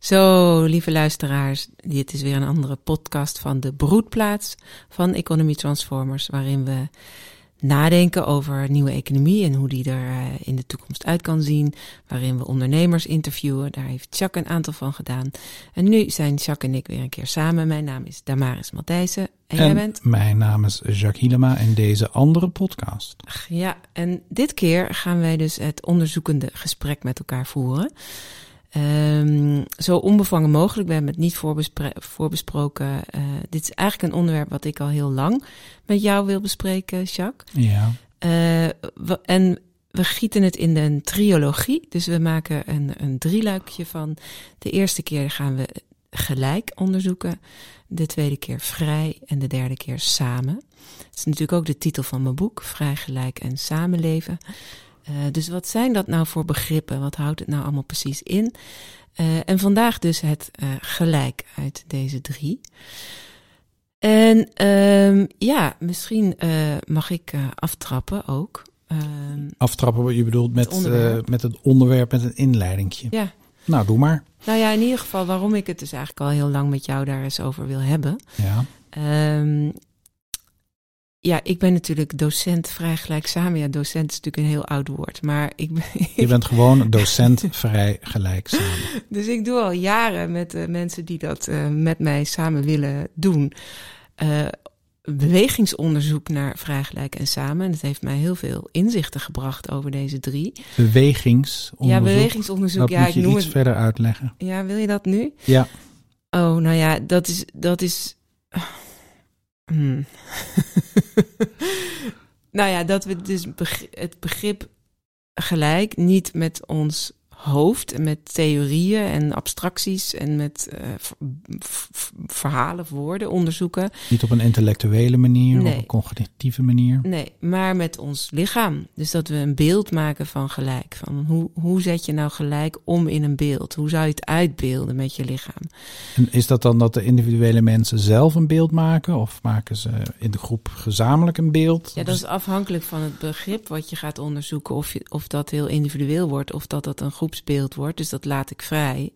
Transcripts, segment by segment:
Zo, lieve luisteraars, dit is weer een andere podcast van de Broedplaats van Economy Transformers, waarin we nadenken over nieuwe economie en hoe die er eh, in de toekomst uit kan zien. Waarin we ondernemers interviewen. Daar heeft Jacques een aantal van gedaan. En nu zijn Jacques en ik weer een keer samen. Mijn naam is Damaris Matthijssen. En, En jij bent? mijn naam is Jacques Hielema en deze andere podcast. Ach, Ja, en dit keer gaan wij dus het onderzoekende gesprek met elkaar voeren. Ehm, zo onbevangen mogelijk. We hebben het niet voorbespre- voorbesproken. Eh, dit is eigenlijk een onderwerp wat ik al heel lang met jou wil bespreken, Jacques. Ja, Eh, en we gieten het in een triologie. Dus we maken een, een drieluikje van. De eerste keer gaan we gelijk onderzoeken. De tweede keer vrij. En de derde keer samen. Dat is natuurlijk ook de titel van mijn boek. Vrij, gelijk en samenleven. Eh, dus wat zijn dat nou voor begrippen? Wat houdt het nou allemaal precies in? Eh, en vandaag dus het eh, gelijk uit deze drie. En ehm, ja, misschien mag ik aftrappen ook. Ehm, aftrappen wat je bedoelt met, Het onderwerp. met het onderwerp met een inleidingje. ja, Nou, doe maar. nou ja, in ieder geval waarom ik het dus eigenlijk al heel lang met jou daar eens over wil hebben. Ja, Ehm, ja, ik ben natuurlijk docent vrij gelijk samen. Ja, docent is natuurlijk een heel oud woord, maar ik ben, je bent gewoon docent vrij gelijk samen. Dus ik doe al jaren met de mensen die dat eh, met mij samen willen doen. eh, bewegingsonderzoek naar vrijgelijk en samen. En dat heeft mij heel veel inzichten gebracht over deze drie. Bewegingsonderzoek. Ja, bewegingsonderzoek. Dat Ja, moet ik je noem iets het. verder uitleggen. Ja, wil je dat nu? Ja, Oh, nou ja, dat is. Dat is Hmm. nou ja, dat we dus het begrip gelijk niet met ons hoofd en met theorieën en abstracties en met v- verhalen, woorden onderzoeken. niet op een intellectuele manier Nee. of een cognitieve manier. Nee, maar met ons lichaam. Dus dat we een beeld maken van gelijk. Van hoe, hoe zet je nou gelijk om in een beeld? Hoe zou je het uitbeelden met je lichaam? En is dat dan dat de individuele mensen zelf een beeld maken? Of maken ze in de groep gezamenlijk een beeld? Ja, dat is afhankelijk van het begrip wat je gaat onderzoeken. Of, je, of dat heel individueel wordt, of dat dat een groepsbeeld wordt. Dus dat laat ik vrij.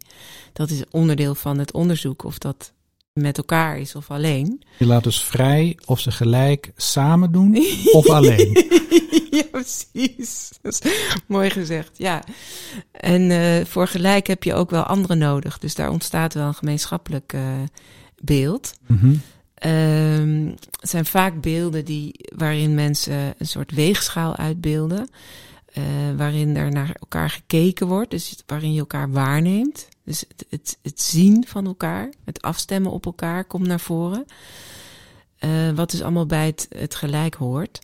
Dat is onderdeel van het onderzoek, of dat met elkaar is of alleen. Je laat dus vrij of ze gelijk samen doen of alleen. ja, precies. Dat is mooi gezegd, ja. En eh, voor gelijk heb je ook wel anderen nodig. Dus daar ontstaat wel een gemeenschappelijk eh, beeld. Ehm, het zijn vaak beelden die, waarin mensen een soort weegschaal uitbeelden. Eh, waarin er naar elkaar gekeken wordt, dus waarin je elkaar waarneemt. Dus het, het, het zien van elkaar, het afstemmen op elkaar komt naar voren. Eh, wat dus allemaal bij het, het gelijk hoort.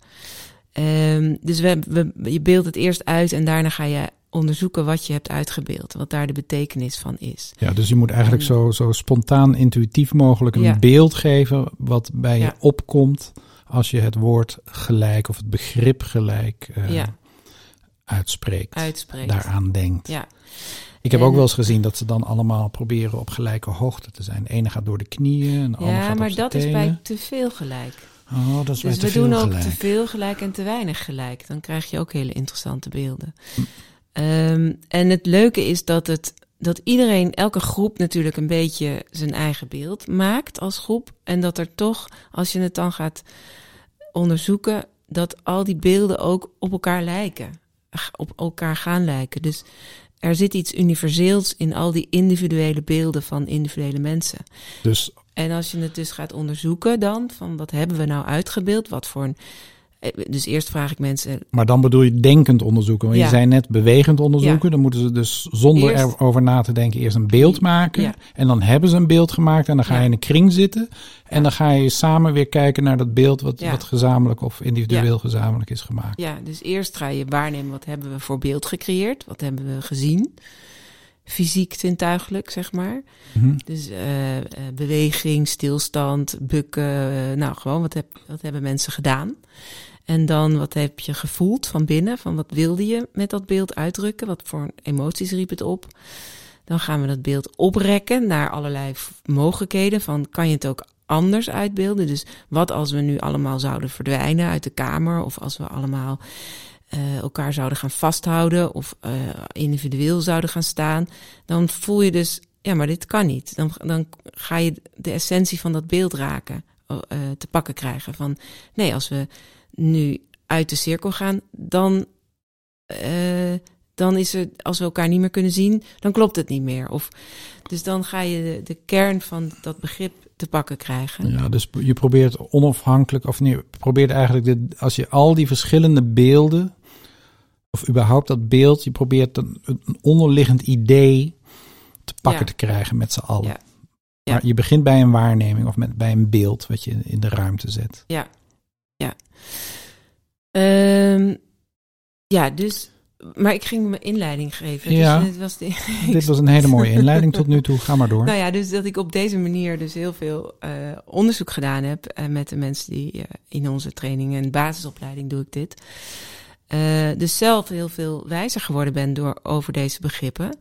Ehm, dus we, we, je beeldt het eerst uit en daarna ga je onderzoeken wat je hebt uitgebeeld. Wat daar de betekenis van is. Ja, dus je moet eigenlijk zo, zo spontaan, intuïtief mogelijk een Ja. beeld geven wat bij je opkomt als je het woord gelijk of het begrip gelijk eh, Ja. Uitspreekt. Uitspreekt. Daaraan denkt. Ja. Ik heb En- ook wel eens gezien dat ze dan allemaal proberen op gelijke hoogte te zijn. De ene gaat door de knieën, en de Ja, gaat maar op dat is bij te veel gelijk. Oh, dat is bij Dus we doen ook gelijk. te veel gelijk en te weinig gelijk. Dan krijg je ook hele interessante beelden. Hm. Ehm, en het leuke is dat, het, dat iedereen, elke groep natuurlijk een beetje zijn eigen beeld maakt als groep. En dat er toch, als je het dan gaat onderzoeken, dat al die beelden ook op elkaar lijken. Op elkaar gaan lijken. Dus er zit iets universeels in al die individuele beelden van individuele mensen. Dus En als je het dus gaat onderzoeken dan, van wat hebben we nou uitgebeeld, wat voor een... eh, Dus eerst vraag ik mensen, Maar dan bedoel je denkend onderzoeken. Want Ja. je zei net bewegend onderzoeken. Dan moeten ze dus zonder Eerst- erover na te denken eerst een beeld maken. Ja. En dan hebben ze een beeld gemaakt. En dan ga je in een kring zitten. En dan ga je samen weer kijken naar dat beeld wat, wat gezamenlijk of individueel gezamenlijk is gemaakt. ja, dus eerst ga je waarnemen wat hebben we voor beeld gecreëerd, wat hebben we gezien, fysiek zintuigelijk zeg maar. Mhm. Dus eh, eh, beweging, stilstand, bukken, nou gewoon wat, heb, wat hebben mensen gedaan. En dan wat heb je gevoeld van binnen, van wat wilde je met dat beeld uitdrukken, wat voor emoties riep het op. Dan gaan we dat beeld oprekken naar allerlei mogelijkheden van kan je het ook anders uitbeelden. Dus wat als we nu allemaal zouden verdwijnen uit de kamer of als we allemaal eh, elkaar zouden gaan vasthouden of eh, individueel zouden gaan staan, dan voel je dus ja, maar dit kan niet. Dan, dan ga je de essentie van dat beeld raken, uh, te pakken krijgen. Van nee, als we nu uit de cirkel gaan, dan, uh, dan is er, als we elkaar niet meer kunnen zien, dan klopt het niet meer. Of, dus dan ga je de, de kern van dat begrip te pakken krijgen. Ja, dus je probeert onafhankelijk, of nee, probeert eigenlijk, de, als je al die verschillende beelden, of überhaupt dat beeld, je probeert een, een onderliggend idee te pakken te krijgen met z'n allen. Ja. Ja. Maar je begint bij een waarneming of met, bij een beeld wat je in de ruimte zet. Ja, ja. Um, ja, dus. Maar ik ging mijn inleiding geven. Ja, dus dit, was dit was een hele mooie inleiding tot nu toe. Ga maar door. Nou ja, dus dat ik op deze manier dus heel veel uh, onderzoek gedaan heb uh, met de mensen die uh, in onze training en basisopleiding doe ik dit. dus zelf heel veel wijzer geworden ben door over deze begrippen.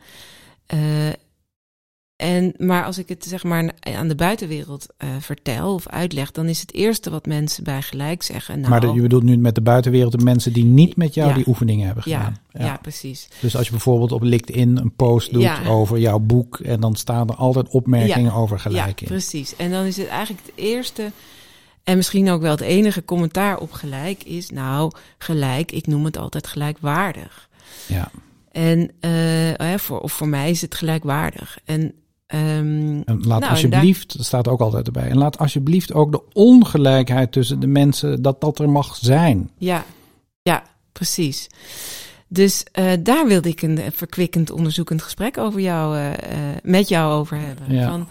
En, maar als ik het zeg maar aan de buitenwereld uh, vertel of uitleg, dan is het eerste wat mensen bij gelijk zeggen. Nou, maar je bedoelt nu met de buitenwereld de mensen die niet met jou die oefeningen hebben gedaan. Ja, ja. precies. Dus als je bijvoorbeeld op LinkedIn een post doet over jouw boek en dan staan er altijd opmerkingen over gelijk in. Ja, precies. En dan is het eigenlijk het eerste en misschien ook wel het enige commentaar op gelijk is, nou, gelijk, ik noem het altijd gelijkwaardig. Ja. En uh, voor, of voor mij is het gelijkwaardig. En Um, en laat nou, alsjeblieft, dat staat ook altijd erbij. En laat alsjeblieft ook de ongelijkheid tussen de mensen, dat dat er mag zijn. Ja, ja, precies. Dus uh, daar wilde ik een verkwikkend onderzoekend gesprek over jou, uh, met jou over hebben. Ja. Van,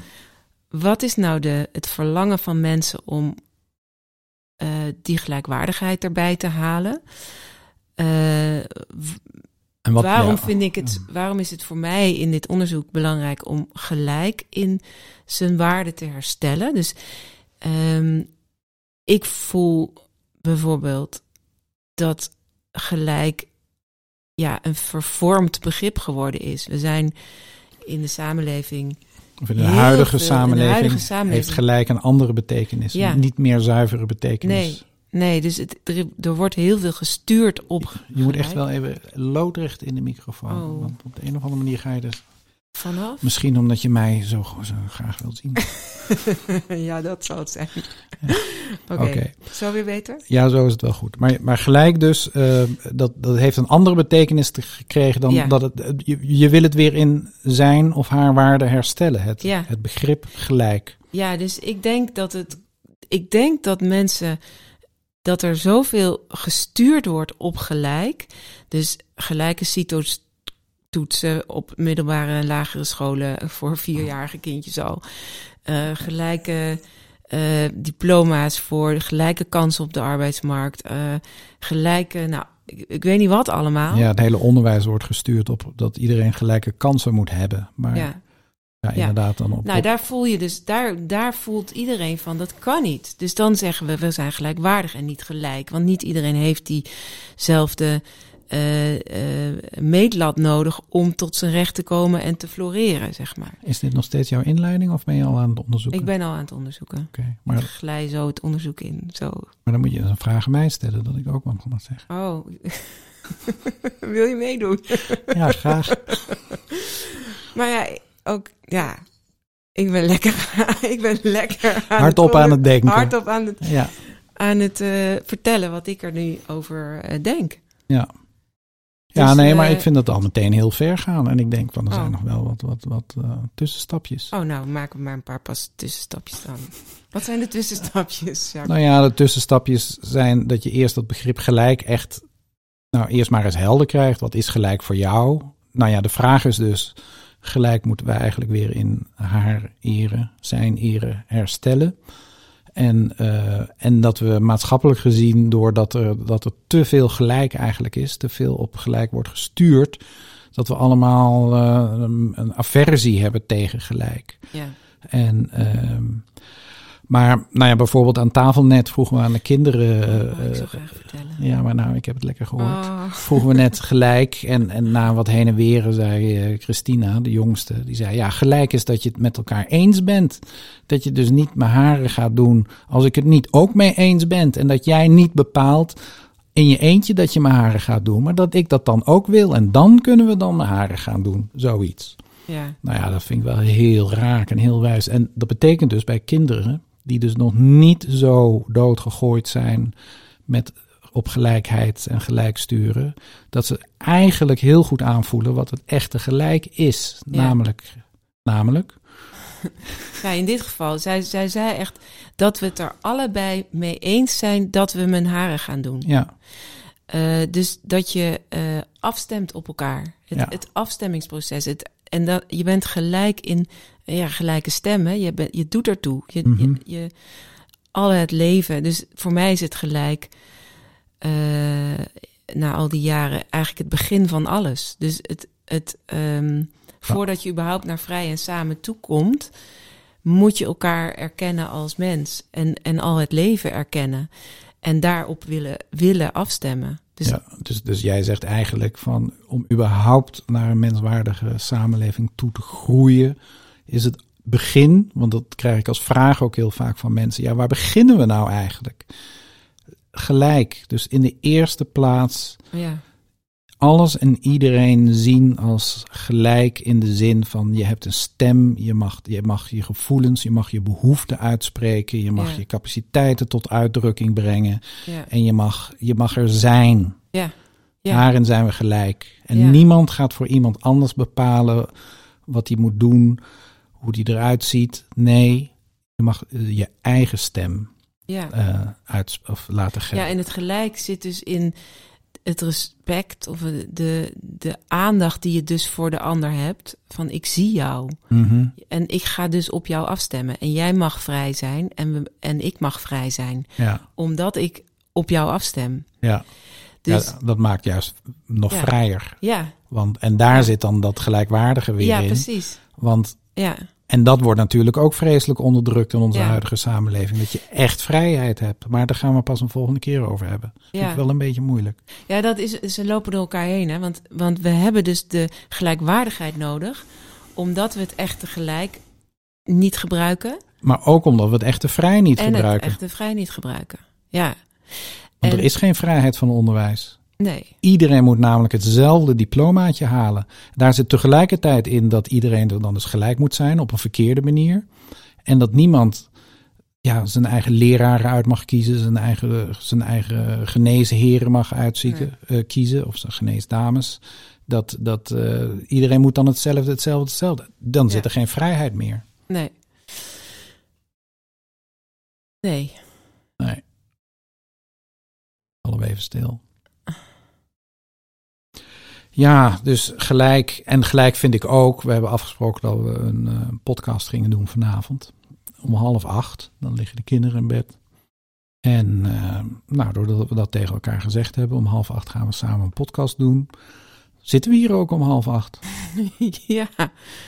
wat is nou de, het verlangen van mensen om die gelijkwaardigheid erbij te halen? En wat, waarom vind ik het, waarom is het voor mij in dit onderzoek belangrijk om gelijk in zijn waarde te herstellen? Dus um, ik voel bijvoorbeeld dat gelijk ja, een vervormd begrip geworden is. We zijn in de samenleving. Of in de, huidige, samenleving de huidige samenleving heeft gelijk een andere betekenis. Ja. Niet meer zuivere betekenis. Nee, Nee, dus het, er, wordt heel veel gestuurd op. Je, moet echt wel even loodrecht in de microfoon. Oh. Want op de een of andere manier ga je dus. Vanaf? Misschien omdat je mij zo, zo graag wilt zien. ja, dat zou het zijn. Oké. Okay. Zo weer beter? Ja, zo is het wel goed. Maar, maar gelijk dus, uh, dat, dat heeft een andere betekenis gekregen dan dat het. Je, je wil het weer in zijn of haar waarde herstellen. Het, ja. het begrip gelijk. Ja, dus ik denk dat het. Ik denk dat mensen dat er zoveel gestuurd wordt op gelijk. Dus gelijke CITO's toetsen op middelbare en lagere scholen voor vierjarige kindjes al. Uh, gelijke uh, diploma's voor gelijke kansen op de arbeidsmarkt. Uh, gelijke, nou, ik, ik, weet niet wat allemaal. Ja, het hele onderwijs wordt gestuurd op dat iedereen gelijke kansen moet hebben. Maar ja. Ja, inderdaad. Dan op, nou, daar voel je dus, daar, daar voelt iedereen van, dat kan niet. Dus dan zeggen we, we zijn gelijkwaardig en niet gelijk. Want niet iedereen heeft diezelfde uh, uh, meetlat nodig om tot zijn recht te komen en te floreren, zeg maar. Is dit nog steeds jouw inleiding of ben je al aan het onderzoeken? Ik ben al aan het onderzoeken. Oké. Okay, maar... Ik glij zo het onderzoek in, zo. Maar dan moet je een vraag aan mij stellen, dat ik ook wat mag zeggen. Oh, wil je meedoen? ja, graag. maar ja, ook, ja, ik ben lekker, ik ben lekker aan hardop het, aan het denken. Hardop aan het, ja. aan het uh, vertellen wat ik er nu over uh, denk. Ja. Ja, dus, nee, maar uh, ik vind dat al meteen heel ver gaan. En ik denk van er zijn oh. nog wel wat, wat, wat tussenstapjes. Oh, nou, maken we maar een paar pas tussenstapjes dan. wat zijn de tussenstapjes? Nou ja, de tussenstapjes zijn dat je eerst dat begrip gelijk echt, nou, eerst maar eens helder krijgt. Wat is gelijk voor jou? Nou ja, de vraag is dus, Gelijk moeten wij eigenlijk weer in haar ere, zijn ere herstellen. En, uh, en dat we maatschappelijk gezien, doordat er, dat er te veel gelijk eigenlijk is, te veel op gelijk wordt gestuurd, dat we allemaal uh, een aversie hebben tegen gelijk. Ja. En uh, maar nou ja, bijvoorbeeld aan tafel net vroegen we aan de kinderen. Oh, ik zou graag vertellen. Ja, maar nou, ik heb het lekker gehoord. Oh. Vroegen we net gelijk. En, en na wat heen en weer zei uh, Christina, de jongste, die zei: Ja, gelijk is dat je het met elkaar eens bent. Dat je dus niet mijn haren gaat doen als ik het niet ook mee eens ben. En dat jij niet bepaalt in je eentje dat je mijn haren gaat doen, maar dat ik dat dan ook wil. En dan kunnen we dan mijn haren gaan doen. Zoiets. Ja. Nou ja, dat vind ik wel heel raak en heel wijs. En dat betekent dus bij kinderen die dus nog niet zo doodgegooid zijn met op gelijkheid en gelijk sturen, dat ze eigenlijk heel goed aanvoelen wat het echte gelijk is. Ja. Namelijk, namelijk, Ja, in dit geval, zij, zij zei echt dat we het er allebei mee eens zijn dat we mijn haren gaan doen. ja, Eh, dus dat je eh, afstemt op elkaar. Het, Ja. het afstemmingsproces. Het, en dat, je bent gelijk in ja, gelijke stemmen. Je, je doet ertoe. Je, Mhm. je, je, al het leven. Dus voor mij is het gelijk, eh, na al die jaren, eigenlijk het begin van alles. Dus het, het, ehm, voordat je überhaupt naar vrij en samen toekomt, moet je elkaar erkennen als mens. En, en al het leven erkennen. En daarop willen, willen afstemmen. Dus ja dus, dus jij zegt eigenlijk van om überhaupt naar een menswaardige samenleving toe te groeien, is het begin, want dat krijg ik als vraag ook heel vaak van mensen. Ja, waar beginnen we nou eigenlijk? Gelijk, dus in de eerste plaats ja, alles en iedereen zien als gelijk in de zin van je hebt een stem, je mag je, mag je gevoelens, je mag je behoeften uitspreken, je mag Ja. je capaciteiten tot uitdrukking brengen ja, en je mag, je mag er zijn. ja. Ja. Daarin zijn we gelijk. En niemand gaat voor iemand anders bepalen wat hij moet doen, hoe die eruit ziet. Nee, je mag eh, je eigen stem ja. eh uit, of laten geven. Ja, en het gelijk zit dus in het respect of de, de aandacht die je dus voor de ander hebt. Van ik zie jou Mhm. en ik ga dus op jou afstemmen. En jij mag vrij zijn en, we, en ik mag vrij zijn. ja, Omdat ik op jou afstem. ja. Dus ja, dat maakt juist nog Ja. vrijer. ja, Want, en daar zit dan dat gelijkwaardige weer ja, in. precies. Want, Ja, en dat wordt natuurlijk ook vreselijk onderdrukt in onze Ja. huidige samenleving. Dat je echt vrijheid hebt. Maar daar gaan we pas een volgende keer over hebben. Vind ja. ik wel een beetje moeilijk. ja, dat is, ze lopen door elkaar heen. Hè? Want, want we hebben dus de gelijkwaardigheid nodig. Omdat we het echte gelijk niet gebruiken. Maar ook omdat we het echte vrij niet en gebruiken. het echte vrij niet gebruiken. Ja. Want er En- is geen vrijheid van onderwijs. Nee. Iedereen moet namelijk hetzelfde diplomaatje halen. Daar zit tegelijkertijd in dat iedereen er dan dus gelijk moet zijn op een verkeerde manier. En dat niemand ja, zijn eigen leraren uit mag kiezen, zijn eigen, zijn eigen geneesheren mag uitzieken, eh, kiezen, of zijn geneesdames. Dat, dat eh, iedereen moet dan hetzelfde, hetzelfde, hetzelfde. Dan Ja. zit er geen vrijheid meer. Nee. Nee. Nee. Alle even stil. Ja, dus gelijk. En gelijk vind ik ook. We hebben afgesproken dat we een eh, podcast gingen doen vanavond. Om half acht. Dan liggen de kinderen in bed. En eh, nou, doordat we dat tegen elkaar gezegd hebben, om half acht gaan we samen een podcast doen. Zitten we hier ook om half acht? ja.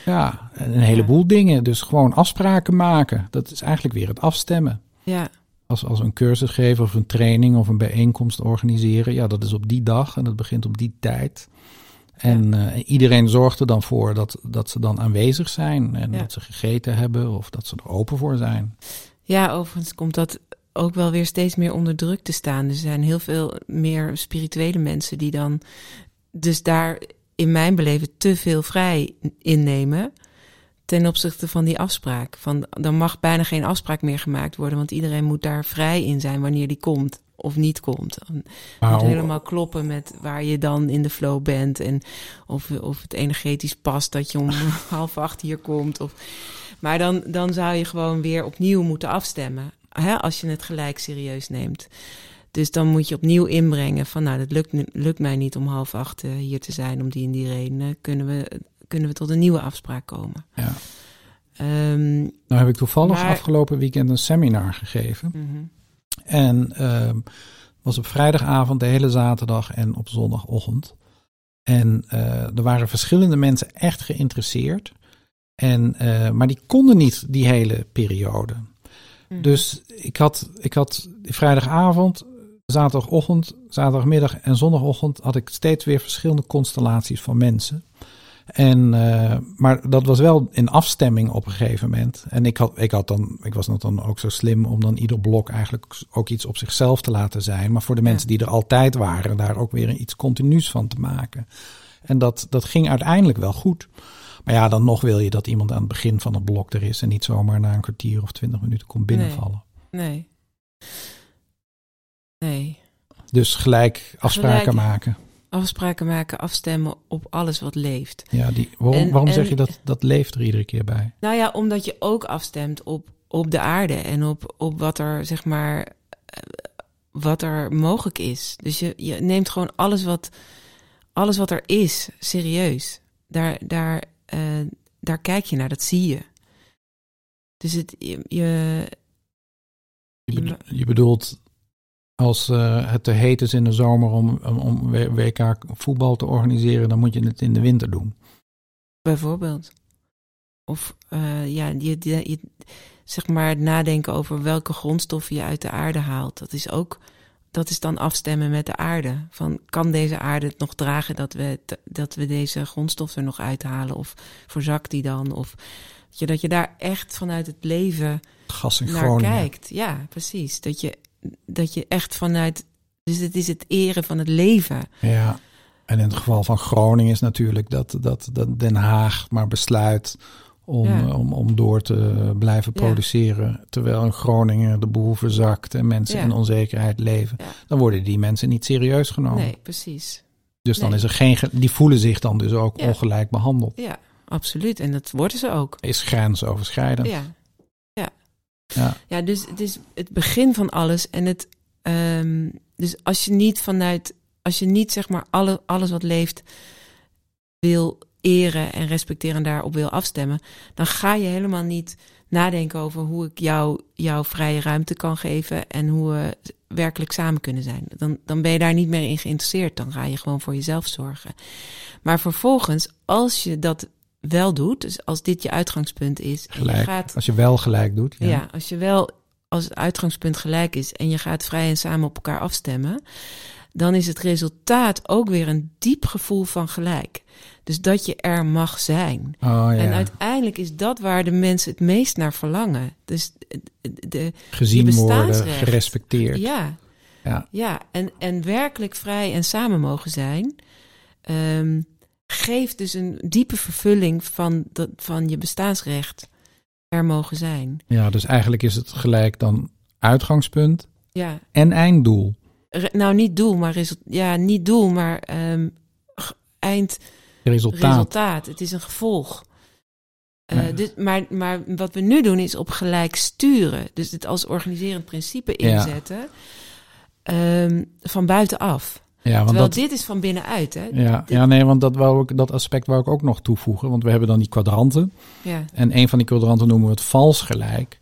Ja, en een heleboel dingen. Dus gewoon afspraken maken. Dat is eigenlijk weer het afstemmen. Ja. Als, als een cursus geven of een training of een bijeenkomst organiseren, ja, dat is op die dag en dat begint op die tijd. En eh, iedereen zorgt er dan voor dat, dat ze dan aanwezig zijn en Ja. dat ze gegeten hebben of dat ze er open voor zijn. Ja, overigens komt dat ook wel weer steeds meer onder druk te staan. Er zijn heel veel meer spirituele mensen die dan dus daar in mijn beleven te veel vrij innemen ten opzichte van die afspraak. Van, dan mag bijna geen afspraak meer gemaakt worden, want iedereen moet daar vrij in zijn wanneer die komt of niet komt. Het moet helemaal kloppen met waar je dan in de flow bent en of, of het energetisch past dat je om half acht hier komt. Of, maar dan, dan zou je gewoon weer opnieuw moeten afstemmen, hè, als je het gelijk serieus neemt. Dus dan moet je opnieuw inbrengen van nou, dat lukt, lukt mij niet om half acht eh, hier te zijn, om die en die reden. Kunnen we, kunnen we tot een nieuwe afspraak komen. ja. Ehm, Nou heb ik toevallig Maar- afgelopen weekend een seminar gegeven. mhm. En ehm, was op vrijdagavond, de hele zaterdag en op zondagochtend. En eh, er waren verschillende mensen echt geïnteresseerd. En, eh, maar die konden niet die hele periode. Mhm. Dus ik had, ik had vrijdagavond, zaterdagochtend, zaterdagmiddag en zondagochtend had ik steeds weer verschillende constellaties van mensen. En, eh, maar dat was wel in afstemming op een gegeven moment. En ik, had, ik, had dan, ik was dan ook zo slim om dan ieder blok eigenlijk ook iets op zichzelf te laten zijn. Maar voor de mensen die er altijd waren, daar ook weer iets continuus van te maken. En dat, dat ging uiteindelijk wel goed. Maar ja, dan nog wil je dat iemand aan het begin van het blok er is en niet zomaar na een kwartier of twintig minuten komt binnenvallen. Nee. Nee. Dus gelijk afspraken Gelijk. maken. Afspraken maken, afstemmen op alles wat leeft. Ja, die, waarom, En- waarom en- zeg je dat dat leeft er iedere keer bij? Nou ja, omdat je ook afstemt op, op de aarde en op, op wat er, zeg maar, eh, wat er mogelijk is. Dus je, je neemt gewoon alles wat, alles wat er is, serieus. Daar, daar, eh, daar kijk je naar, dat zie je. Dus het, je, je bedoelt als eh, het te heet is in de zomer om, om, om WK voetbal te organiseren, dan moet je het in de winter doen. bijvoorbeeld. Of eh, ja, je, je, je- zeg maar het nadenken over welke grondstoffen je uit de aarde haalt. Dat is ook, dat is dan afstemmen met de aarde. Van kan deze aarde het nog dragen dat we, dat we deze grondstof er nog uithalen? Of verzakt die dan? Of dat je, dat je daar echt vanuit het leven Gas in naar Groningen. kijkt. Ja, precies. Dat je, dat je echt vanuit. Dus het is het eren van het leven. Ja. En in het geval van Groningen is natuurlijk dat, dat, dat Den Haag maar besluit om, Ja. eh, om, om door te blijven Ja. produceren. Terwijl in Groningen de boel verzakt en mensen Ja. in onzekerheid leven. Dan worden die mensen niet serieus genomen. Nee, precies. Dus dan nee. is er geen. ge- Die voelen zich dan dus ook ongelijk behandeld. Ja, absoluut. En dat worden ze ook. Is grensoverschrijdend. Ja. Ja. Ja, dus het is het begin van alles. En het. ehm, dus als je niet vanuit. Als je niet zeg maar alle, alles wat leeft. wil eren en respecteren en daarop wil afstemmen. dan ga je helemaal niet nadenken over hoe ik jou, jouw vrije ruimte kan geven. en hoe we werkelijk samen kunnen zijn. Dan, dan ben je daar niet meer in geïnteresseerd. Dan ga je gewoon voor jezelf zorgen. Maar vervolgens, als je dat wel doet. dus als dit je uitgangspunt is. en je Gelijk. gaat Als je wel gelijk doet. Ja. ja. als je wel als het uitgangspunt gelijk is en je gaat vrij en samen op elkaar afstemmen, dan is het resultaat ook weer een diep gevoel van gelijk. Dus dat je er mag zijn. Oh, ja. En uiteindelijk is dat waar de mensen het meest naar verlangen. Dus de, Gezien worden, gerespecteerd. ja, Ja. ja en, en werkelijk vrij en samen mogen zijn, ehm, geeft dus een diepe vervulling van, dat, van je bestaansrecht er mogen zijn. ja, dus eigenlijk is het gelijk dan uitgangspunt Ja, en einddoel. Re- nou niet doel, maar resultaat. Ja, niet doel, maar ehm g- eindresultaat. Resultaat. Het is een gevolg. Ja. dus, maar, maar wat we nu doen is op gelijk sturen. Dus het als organiserend principe Ja. inzetten. ehm, van buitenaf. Ja, want Terwijl dat, dit is van binnenuit, hè? ja, ja, nee, want dat, wou ik, dat aspect wou ik ook nog toevoegen. Want we hebben dan die kwadranten. Ja, En een van die kwadranten noemen we het vals gelijk.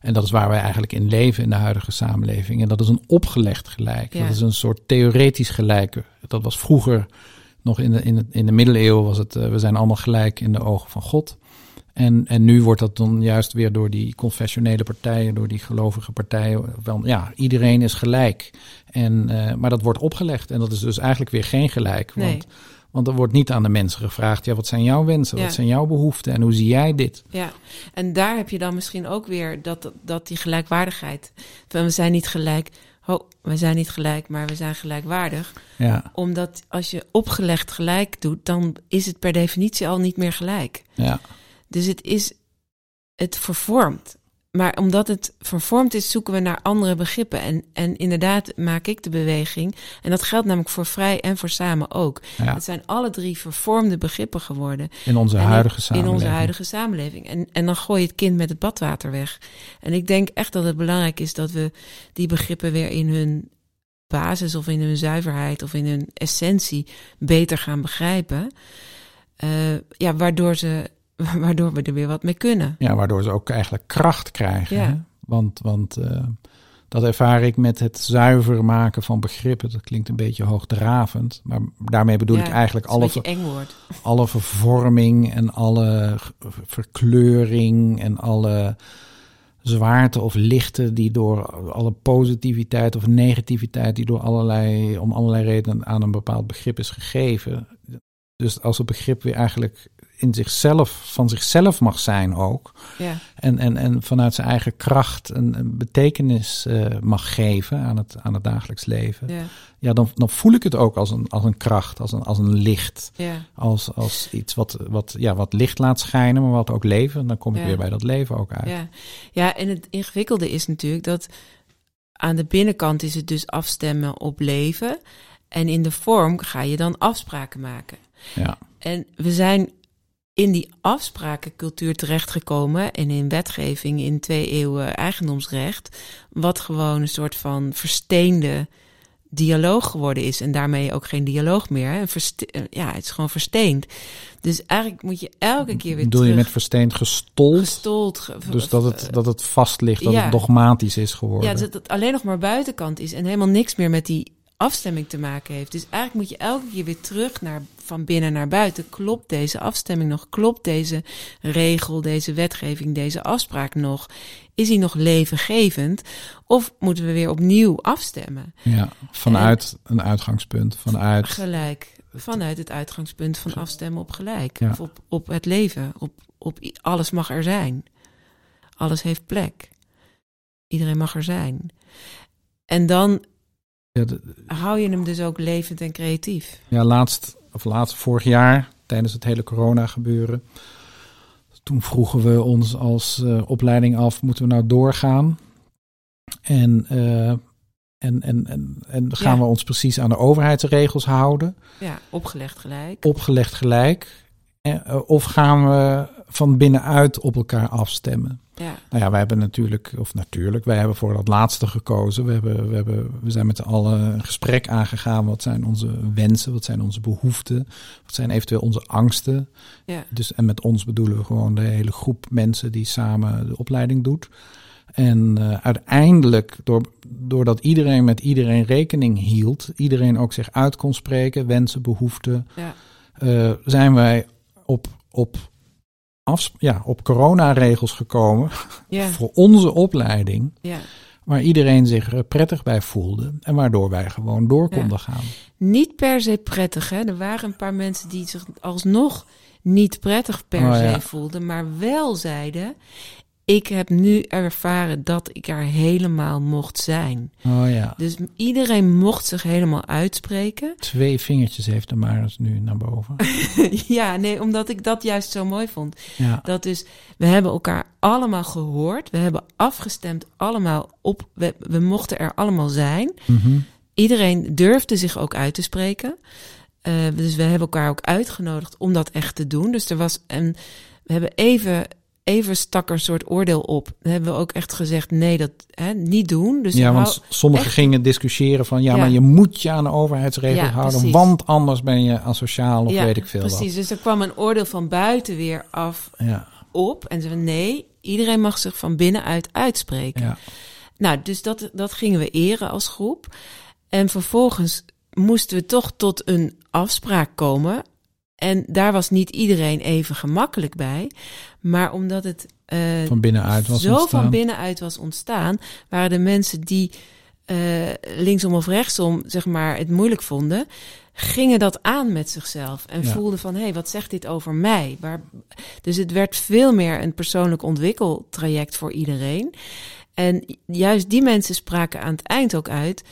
En dat is waar wij eigenlijk in leven in de huidige samenleving. En dat is een opgelegd gelijk. Ja. Dat is een soort theoretisch gelijk. Dat was vroeger, nog in de, in de, in de middeleeuwen, was het... eh, we zijn allemaal gelijk in de ogen van God. En, en nu wordt dat dan juist weer door die confessionele partijen, door die gelovige partijen, wel, ja, iedereen is gelijk. En, eh, maar dat wordt opgelegd en dat is dus eigenlijk weer geen gelijk. Nee. Want, want er wordt niet aan de mensen gevraagd, ja, wat zijn jouw wensen, Ja. wat zijn jouw behoeften en hoe zie jij dit? ja. En daar heb je dan misschien ook weer dat, dat, die gelijkwaardigheid. We zijn niet gelijk. Oh, we zijn niet gelijk, maar we zijn gelijkwaardig. Ja, Omdat als je opgelegd gelijk doet, dan is het per definitie al niet meer gelijk. ja, Dus het is, het vervormt. Maar omdat het vervormd is, zoeken we naar andere begrippen. En, en inderdaad maak ik de beweging. En dat geldt namelijk voor vrij en voor samen ook. ja. Het zijn alle drie vervormde begrippen geworden. in onze En huidige in samenleving. onze huidige samenleving. En, en dan gooi je het kind met het badwater weg. En ik denk echt dat het belangrijk is dat we die begrippen weer in hun basis of in hun zuiverheid of in hun essentie beter gaan begrijpen. Eh, ja, waardoor, ze, waardoor we er weer wat mee kunnen. Ja, waardoor ze ook eigenlijk kracht krijgen. Ja. Hè? Want, want eh, dat ervaar ik met het zuiver maken van begrippen. Dat klinkt een beetje hoogdravend. Maar daarmee bedoel Ja, ik eigenlijk alle, woord. alle vervorming en alle verkleuring en alle zwaarte of lichte die door alle positiviteit of negativiteit die door allerlei, om allerlei redenen aan een bepaald begrip is gegeven. Dus als het begrip weer eigenlijk in zichzelf, van zichzelf mag zijn ook. Ja. En, en, en vanuit zijn eigen kracht een, een betekenis uh, mag geven aan het, aan het dagelijks leven. Ja. Ja, dan, dan voel ik het ook als een, als een kracht, als een, als een licht. Ja. Als, als iets wat, wat, ja, wat licht laat schijnen, maar wat ook leven. Dan kom ik Ja. weer bij dat leven ook uit. Ja. ja, en het ingewikkelde is natuurlijk dat aan de binnenkant is het dus afstemmen op leven. En in de vorm ga je dan afspraken maken. Ja. En we zijn in die afsprakencultuur terechtgekomen en in wetgeving in twee eeuwen eigendomsrecht, wat gewoon een soort van versteende dialoog geworden is en daarmee ook geen dialoog meer. hè. Eh, ja, het is gewoon versteend. Dus eigenlijk moet je elke keer weer Bedoel je met versteend gestold? gestold. ge- dus dat het, dat het vast ligt, dat ja. het dogmatisch is geworden. Ja, dat het alleen nog maar buitenkant is en helemaal niks meer met die afstemming te maken heeft. Dus eigenlijk moet je elke keer weer terug naar van binnen naar buiten. Klopt deze afstemming nog? Klopt deze regel, deze wetgeving, deze afspraak nog? Is die nog levengevend? Of moeten we weer opnieuw afstemmen? Ja, vanuit een uitgangspunt, vanuit... Gelijk, vanuit het uitgangspunt van afstemmen op gelijk. Ja. Of op, op het leven. Op, op alles mag er zijn. Alles heeft plek. Iedereen mag er zijn. En dan Ja, de- hou je hem dus ook levend en creatief. Ja, laatst, of laatst vorig jaar, tijdens het hele corona gebeuren. Toen vroegen we ons als eh, opleiding af, moeten we nou doorgaan? En, eh, en, en, en, en gaan Ja. we ons precies aan de overheidsregels houden? Ja, opgelegd gelijk. Opgelegd gelijk? Eh, eh, of gaan we van binnenuit op elkaar afstemmen? Ja, Nou ja, wij hebben natuurlijk, of natuurlijk, wij hebben voor dat laatste gekozen. We, hebben, we, hebben, we zijn met z'n allen een gesprek aangegaan. Wat zijn onze wensen? Wat zijn onze behoeften? Wat zijn eventueel onze angsten? ja, Dus, en met ons bedoelen we gewoon de hele groep mensen die samen de opleiding doet. En eh, uiteindelijk, door, doordat iedereen met iedereen rekening hield, iedereen ook zich uit kon spreken, wensen, behoeften, ja, zijn wij op, op, ja, op coronaregels gekomen ja, voor onze opleiding, ja. waar iedereen zich eh, prettig bij voelde en waardoor wij gewoon door Ja. konden gaan. Niet per se prettig, hè. Er waren een paar mensen die zich alsnog niet prettig per Oh, se voelden, maar wel zeiden... Ik heb nu ervaren dat ik er helemaal mocht zijn. Oh ja, Dus iedereen mocht zich helemaal uitspreken. twee vingertjes heeft de Maris nu naar boven. ja, nee, omdat ik dat juist zo mooi vond. Ja, Dat dus, we hebben elkaar allemaal gehoord. We hebben afgestemd allemaal op. We, we mochten er allemaal zijn. mhm. Iedereen durfde zich ook uit te spreken. Eh, dus we hebben elkaar ook uitgenodigd om dat echt te doen. Dus er was een. We hebben even. Even stak er een soort oordeel op. Dan hebben we ook echt gezegd: nee, dat hè, niet doen. Dus ja want sommigen echt- gingen discussiëren van ja, Ja. maar je moet je aan de overheidsregels Ja, houden, precies. want anders ben je asociaal of ja, weet ik veel Precies. Dus er kwam een oordeel van buiten weer af op. En ze zeiden: nee, iedereen mag zich van binnenuit uitspreken. ja, Nou, dus dat, dat gingen we eren als groep. En vervolgens moesten we toch tot een afspraak komen. En daar was niet iedereen even gemakkelijk bij. Maar omdat het eh, van binnenuit was zo ontstaan. van binnenuit was ontstaan, waren de mensen die eh, linksom of rechtsom zeg maar, het moeilijk vonden, gingen dat aan met zichzelf. En Ja. voelden van, hé, hey, wat zegt dit over mij? Waar, dus het werd veel meer een persoonlijk ontwikkeltraject voor iedereen. En juist die mensen spraken aan het eind ook uit.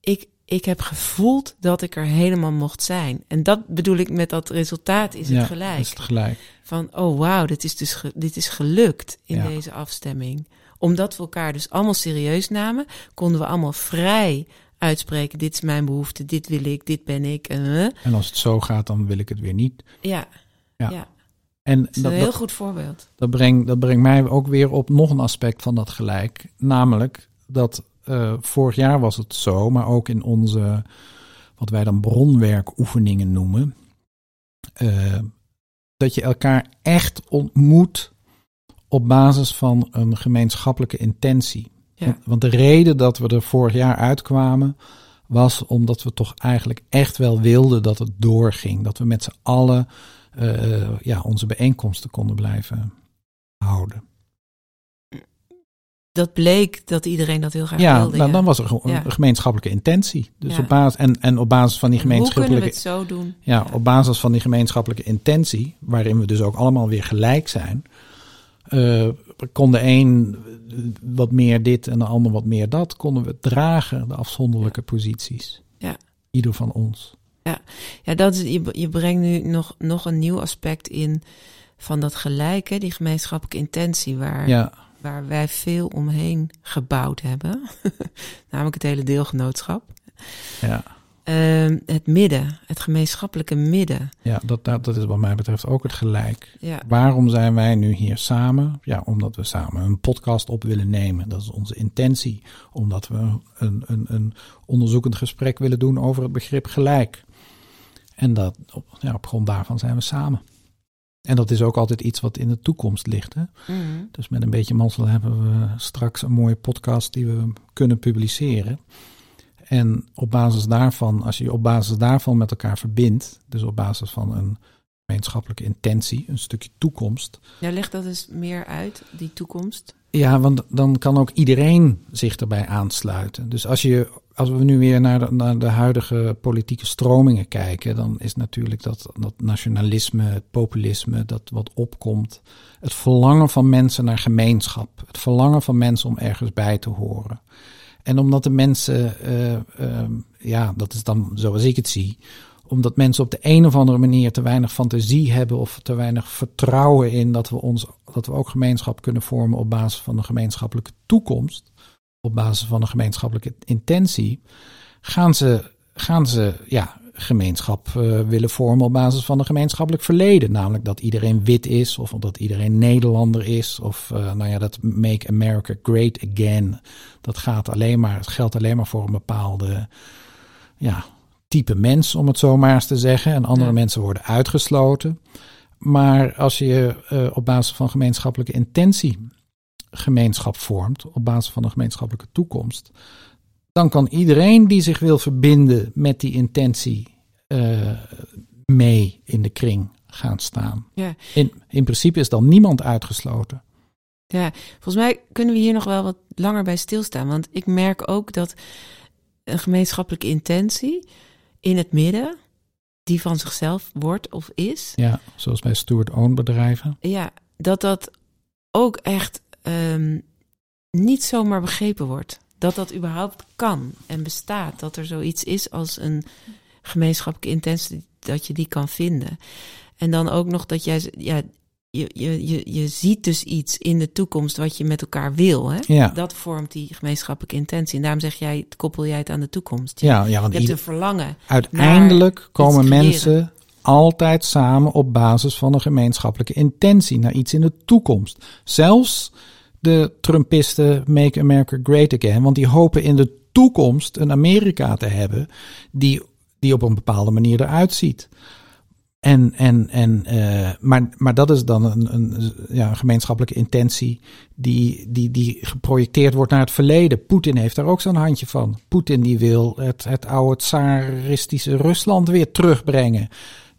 Ik, ik heb gevoeld dat ik er helemaal mocht zijn. En dat bedoel ik met dat resultaat is ja, het gelijk. Is het gelijk. Van, oh wauw, dit is dus dit is gelukt in Ja. deze afstemming. Omdat we elkaar dus allemaal serieus namen, konden we allemaal vrij uitspreken. Dit is mijn behoefte, dit wil ik, dit ben ik. eh. En als het zo gaat, dan wil ik het weer niet. ja, Ja. ja. En dat is dat, een heel dat, goed voorbeeld. dat, brengt, dat brengt mij ook weer op nog een aspect van dat gelijk. Namelijk dat eh, vorig jaar was het zo, maar ook in onze, wat wij dan bronwerkoefeningen noemen. eh, dat je elkaar echt ontmoet op basis van een gemeenschappelijke intentie. Ja. Want- Want de reden dat we er vorig jaar uitkwamen, was omdat we toch eigenlijk echt wel wilden dat het doorging. Dat we met z'n allen eh, ja, onze bijeenkomsten konden blijven houden. Dat bleek dat iedereen dat heel graag Ja, wilde. nou, dan was er gewoon Ja. een gemeenschappelijke intentie. Dus Ja. op basis, en, en op basis van die Hoe kunnen we gemeenschappelijke het zo doen? Ja, op basis van die gemeenschappelijke intentie, waarin we dus ook allemaal weer gelijk zijn, eh, kon de een wat meer dit en de ander wat meer dat, konden we dragen, de afzonderlijke posities. Ja. Ieder van ons. Ja, dat is, je, je brengt nu nog, nog een nieuw aspect in van dat gelijke, die gemeenschappelijke intentie, waar, Ja, waar wij veel omheen gebouwd hebben. Namelijk het hele deelgenootschap. ja, Ehm, het midden, het gemeenschappelijke midden. ja dat, dat, dat is wat mij betreft ook het gelijk. Ja, Waarom zijn wij nu hier samen? Ja, omdat we samen een podcast op willen nemen. Dat is onze intentie. Omdat we een, een, een onderzoekend gesprek willen doen over het begrip gelijk. En dat, op, ja, op grond daarvan zijn we samen. En dat is ook altijd iets wat in de toekomst ligt. Hè? Mhm. Dus met een beetje mazzel hebben we straks een mooie podcast die we kunnen publiceren. En op basis daarvan, als je je op basis daarvan met elkaar verbindt, dus op basis van een gemeenschappelijke intentie, een stukje toekomst. ja leg dat eens meer uit, die toekomst. Ja, want dan kan ook iedereen zich erbij aansluiten. Dus als, je, als we nu weer naar de, naar de huidige politieke stromingen kijken, dan is natuurlijk dat, dat nationalisme, populisme, dat wat opkomt. Het verlangen van mensen naar gemeenschap. Het verlangen van mensen om ergens bij te horen. En omdat de mensen, eh, eh, ja, dat is dan zoals ik het zie, omdat mensen op de een of andere manier te weinig fantasie hebben of te weinig vertrouwen in dat we, ons, dat we ook gemeenschap kunnen vormen op basis van een gemeenschappelijke toekomst, op basis van een gemeenschappelijke intentie, gaan ze, gaan ze ja, gemeenschap eh, willen vormen op basis van een gemeenschappelijk verleden. Namelijk dat iedereen wit is of dat iedereen Nederlander is of eh, nou ja, dat Make America Great Again. Dat gaat alleen maar, het geldt alleen maar voor een bepaalde ja, type mens, om het zo maar eens te zeggen. En andere Ja. mensen worden uitgesloten. Maar als je eh, op basis van gemeenschappelijke intentie gemeenschap vormt, op basis van een gemeenschappelijke toekomst, dan kan iedereen die zich wil verbinden met die intentie eh, mee in de kring gaan staan. Ja. In, in principe is dan niemand uitgesloten. Ja, volgens mij kunnen we hier nog wel wat langer bij stilstaan. Want ik merk ook dat een gemeenschappelijke intentie in het midden, die van zichzelf wordt of is, Ja, zoals bij steward-owned bedrijven. ja, dat dat ook echt ehm, niet zomaar begrepen wordt. Dat dat überhaupt kan en bestaat. Dat er zoiets is als een gemeenschappelijke intentie, dat je die kan vinden. En dan ook nog dat jij, ja, je, je, je, je ziet dus iets in de toekomst wat je met elkaar wil. Hè? Ja, Dat vormt die gemeenschappelijke intentie. En daarom zeg jij, koppel jij het aan de toekomst. Je, ja, ja want je hebt ieder- een verlangen. uiteindelijk komen mensen altijd samen op basis van een gemeenschappelijke intentie naar iets in de toekomst. Zelfs de Trumpisten Make America Great Again, want die hopen in de toekomst een Amerika te hebben die, die op een bepaalde manier eruit ziet. En, en, en, eh, maar, maar dat is dan een, een, ja, een gemeenschappelijke intentie die, die, die geprojecteerd wordt naar het verleden. Poetin heeft daar ook zo'n handje van. Poetin die wil het, het oude tsaristische Rusland weer terugbrengen.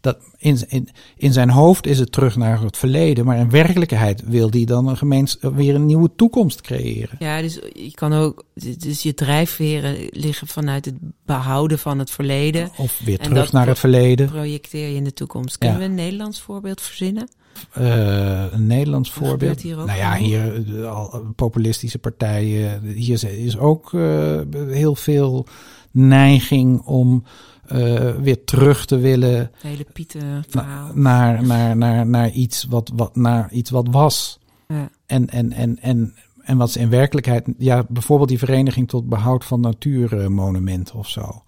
Dat in, in, in zijn hoofd is het terug naar het verleden, maar in werkelijkheid wil hij dan een gemeens, weer een nieuwe toekomst creëren. Ja, dus je kan ook, dus je drijfveren liggen vanuit het behouden van het verleden. Of weer terug naar het verleden. Projecteer je in de toekomst. Kunnen Ja. we een Nederlands voorbeeld verzinnen? Eh, een Nederlands Dat voorbeeld. hier ook nou ja, hier eh, al populistische partijen. Hier is- is ook eh, heel veel neiging om eh, weer terug te willen hele Pieten verhaal. naar, naar, naar, naar, iets, wat, wat, naar iets wat was. Ja. En, en, en, en, en wat is in werkelijkheid, ja, bijvoorbeeld die vereniging tot behoud van natuurmonumenten of zo.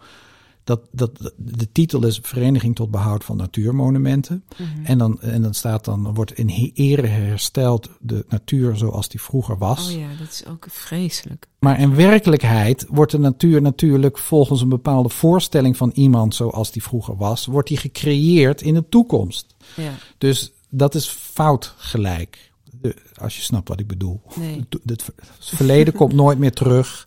Dat, dat, de titel is Vereniging tot behoud van natuurmonumenten. Mhm. En dan, en dan staat dan, wordt in ere hersteld de natuur zoals die vroeger was. Oh ja, dat is ook vreselijk. Maar in werkelijkheid wordt de natuur natuurlijk volgens een bepaalde voorstelling van iemand zoals die vroeger was, wordt die gecreëerd in de toekomst. Ja, Dus dat is fout gelijk. Als je snapt wat ik bedoel. nee. Het verleden komt nooit meer terug.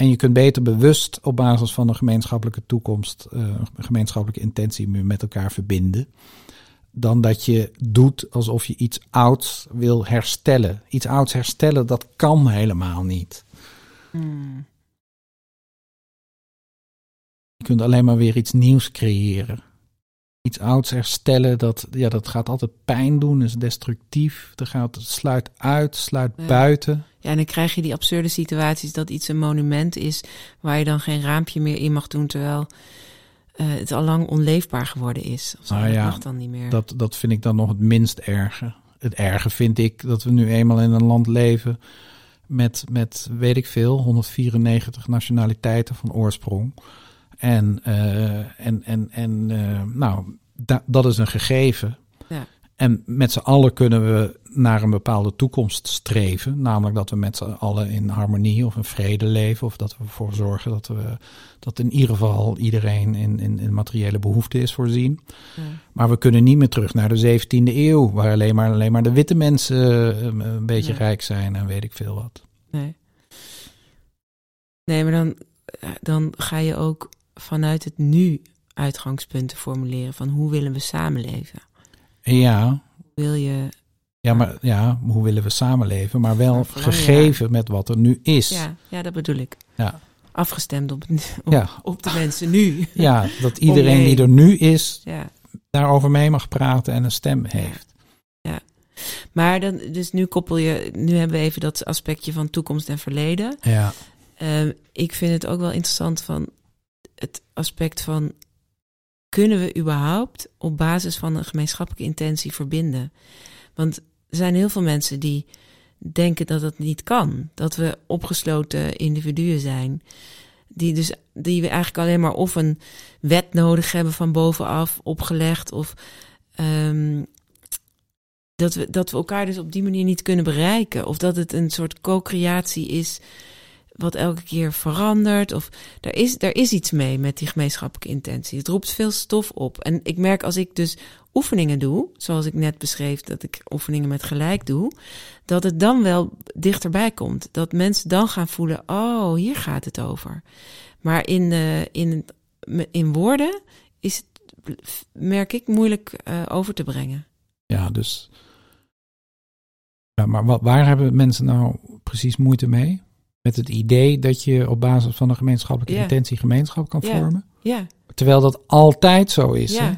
En je kunt beter bewust op basis van een gemeenschappelijke toekomst, eh, een gemeenschappelijke intentie meer met elkaar verbinden. dan dat je doet alsof je iets ouds wil herstellen. Iets ouds herstellen, dat kan helemaal niet. Hmm. Je kunt alleen maar weer iets nieuws creëren. Iets ouds herstellen, dat, ja, dat gaat altijd pijn doen, is destructief. Dat gaat, sluit uit, sluit Ja. buiten. Ja, en dan krijg je die absurde situaties dat iets een monument is waar je dan geen raampje meer in mag doen, terwijl eh, het al lang onleefbaar geworden is. Of zo. Nou dat ja, mag dan niet meer. Dat, dat vind ik dan nog het minst erge. Het erge vind ik dat we nu eenmaal in een land leven met, met weet ik veel, 194 nationaliteiten van oorsprong. En, eh, en, en, en eh, nou, da- dat is een gegeven. En met z'n allen kunnen we naar een bepaalde toekomst streven. Namelijk dat we met z'n allen in harmonie of in vrede leven. Of dat we ervoor zorgen dat, we, dat in ieder geval iedereen in, in, in materiële behoeften is voorzien. Ja. Maar we kunnen niet meer terug naar de 17e eeuw. Waar alleen maar, alleen maar de witte mensen eh, een beetje rijk zijn en weet ik veel wat. Nee. Nee, maar dan, eh, dan ga je ook vanuit het nu uitgangspunten formuleren van hoe willen we samenleven? Ja, Wil je, ja, maar ja, hoe willen we samenleven? Maar wel Maar gegeven met wat er nu is. ja, ja, dat bedoel ik. Ja. Afgestemd op, op, Ja. op de mensen nu. Ja, dat iedereen Omheen. die er nu is, Ja. daarover mee mag praten en een stem heeft. Maar dan, dus nu koppel je, nu hebben we even dat aspectje van toekomst en verleden. Ja, Ehm, ik vind het ook wel interessant van het aspect van kunnen we überhaupt op basis van een gemeenschappelijke intentie verbinden? Want er zijn heel veel mensen die denken dat dat niet kan. Dat we opgesloten individuen zijn. Die, dus, die we eigenlijk alleen maar of een wet nodig hebben van bovenaf opgelegd. Of ehm, dat, we, dat we elkaar dus op die manier niet kunnen bereiken. Of dat het een soort co-creatie is wat elke keer verandert. Of er is, er is iets mee met die gemeenschappelijke intentie. Het roept veel stof op. En ik merk als ik dus oefeningen doe, zoals ik net beschreef, dat ik oefeningen met gelijk doe, dat het dan wel dichterbij komt. Dat mensen dan gaan voelen, oh, hier gaat het over. Maar in, eh, in, in woorden is het, merk ik, moeilijk eh, over te brengen. ja dus. Ja, maar wat, waar hebben mensen nou precies moeite mee? Met het idee dat je op basis van een gemeenschappelijke Ja. intentie gemeenschap kan Ja. vormen? Ja, Terwijl dat altijd zo is. hè?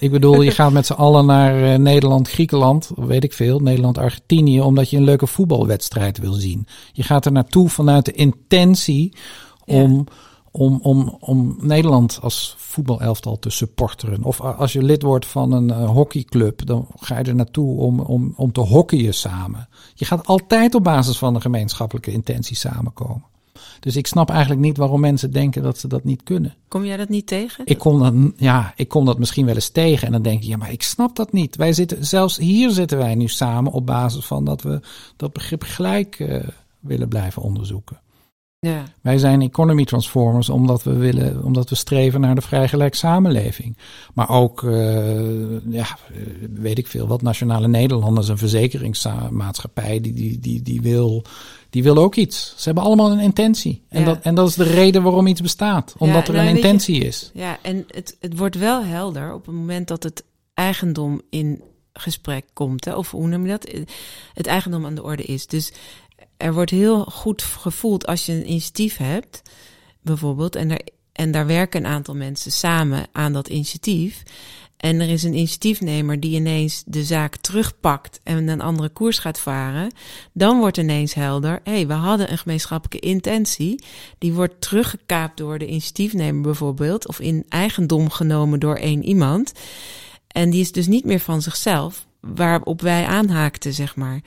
Ik bedoel, je gaat met z'n allen naar eh, Nederland, Griekenland, weet ik veel, Nederland, Argentinië, omdat je een leuke voetbalwedstrijd wil zien. Je gaat er naartoe vanuit de intentie om, om, om, om Nederland als voetbalelftal te supporteren. Of als je lid wordt van een eh, hockeyclub, dan ga je er naartoe om, om, om te hockeyen samen. Je gaat altijd op basis van een gemeenschappelijke intentie samenkomen. Dus ik snap eigenlijk niet waarom mensen denken dat ze dat niet kunnen. Kom jij dat niet tegen? Ik kom, dat, ja, ik kom dat misschien wel eens tegen en dan denk ik, ja, maar ik snap dat niet. Wij zitten, zelfs hier zitten wij nu samen op basis van dat we dat begrip gelijk eh, willen blijven onderzoeken. Ja, Wij zijn economy transformers omdat we willen, omdat we streven naar de vrijgelijk samenleving. Maar ook, eh, ja, eh, weet ik veel, wat Nationale Nederlanders, een verzekeringsmaatschappij, die, die, die, die, wil, die wil ook iets. Ze hebben allemaal een intentie. En, Ja. dat, en dat is de reden waarom iets bestaat. Omdat er nou, een je- intentie is. Ja, en het, het wordt wel helder op het moment dat het eigendom in gesprek komt. Hè? Of hoe noem je dat? Het eigendom aan de orde is. Dus er wordt heel goed gevoeld als je een initiatief hebt, bijvoorbeeld, en, er, en daar werken een aantal mensen samen aan dat initiatief. En er is een initiatiefnemer die ineens de zaak terugpakt en een andere koers gaat varen. Dan wordt ineens helder, hé, hey, we hadden een gemeenschappelijke intentie. Die wordt teruggekaapt door de initiatiefnemer bijvoorbeeld. Of in eigendom genomen door één iemand. En die is dus niet meer van zichzelf, waarop wij aanhaakten, zeg maar.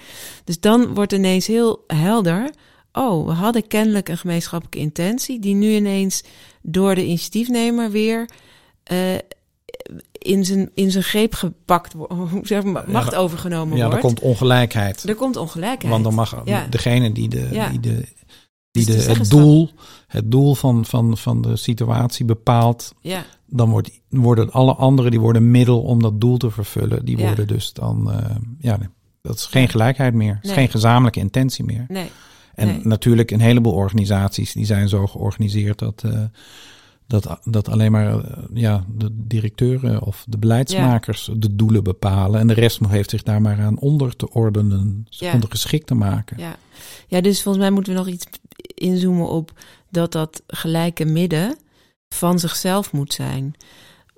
Dus dan wordt ineens heel helder. Oh, we hadden kennelijk een gemeenschappelijke intentie, die nu ineens door de initiatiefnemer weer uh, in, zijn, in zijn greep gepakt wordt, zeg maar, macht ja, overgenomen ja, wordt. Ja, er komt ongelijkheid. Er komt ongelijkheid. Want dan mag ja. degene die, de, die, de, die de, het doel, het doel van, van, van de situatie bepaalt, ja. dan wordt, worden alle anderen die worden middel om dat doel te vervullen. Die worden dus dan, uh, ja, dat is geen gelijkheid meer. Het is geen gezamenlijke intentie meer. Nee. En nee. natuurlijk een heleboel organisaties die zijn zo georganiseerd dat, uh, dat, dat alleen maar eh, ja, de directeuren of de beleidsmakers de doelen bepalen. En de rest heeft zich daar maar aan onder te ordenen, Ja. ondergeschikt te maken. Ja. ja, dus volgens mij moeten we nog iets inzoomen op dat dat gelijke midden van zichzelf moet zijn.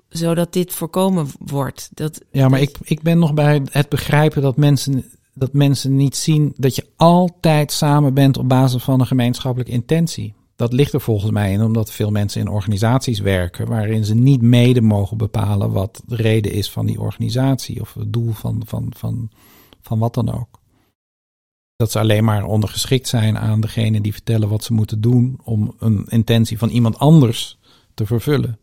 Zodat dit voorkomen wordt. Dat, Ja, maar ik, ik ben nog bij het begrijpen dat mensen, dat mensen niet zien dat je altijd samen bent op basis van een gemeenschappelijke intentie. Dat ligt er volgens mij in omdat veel mensen in organisaties werken waarin ze niet mede mogen bepalen wat de reden is van die organisatie of het doel van, van, van, van wat dan ook. Dat ze alleen maar ondergeschikt zijn aan degene die vertellen wat ze moeten doen om een intentie van iemand anders te vervullen.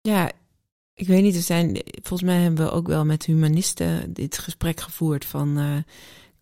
Ja, ik weet niet, er zijn, volgens mij hebben we ook wel met humanisten dit gesprek gevoerd van eh,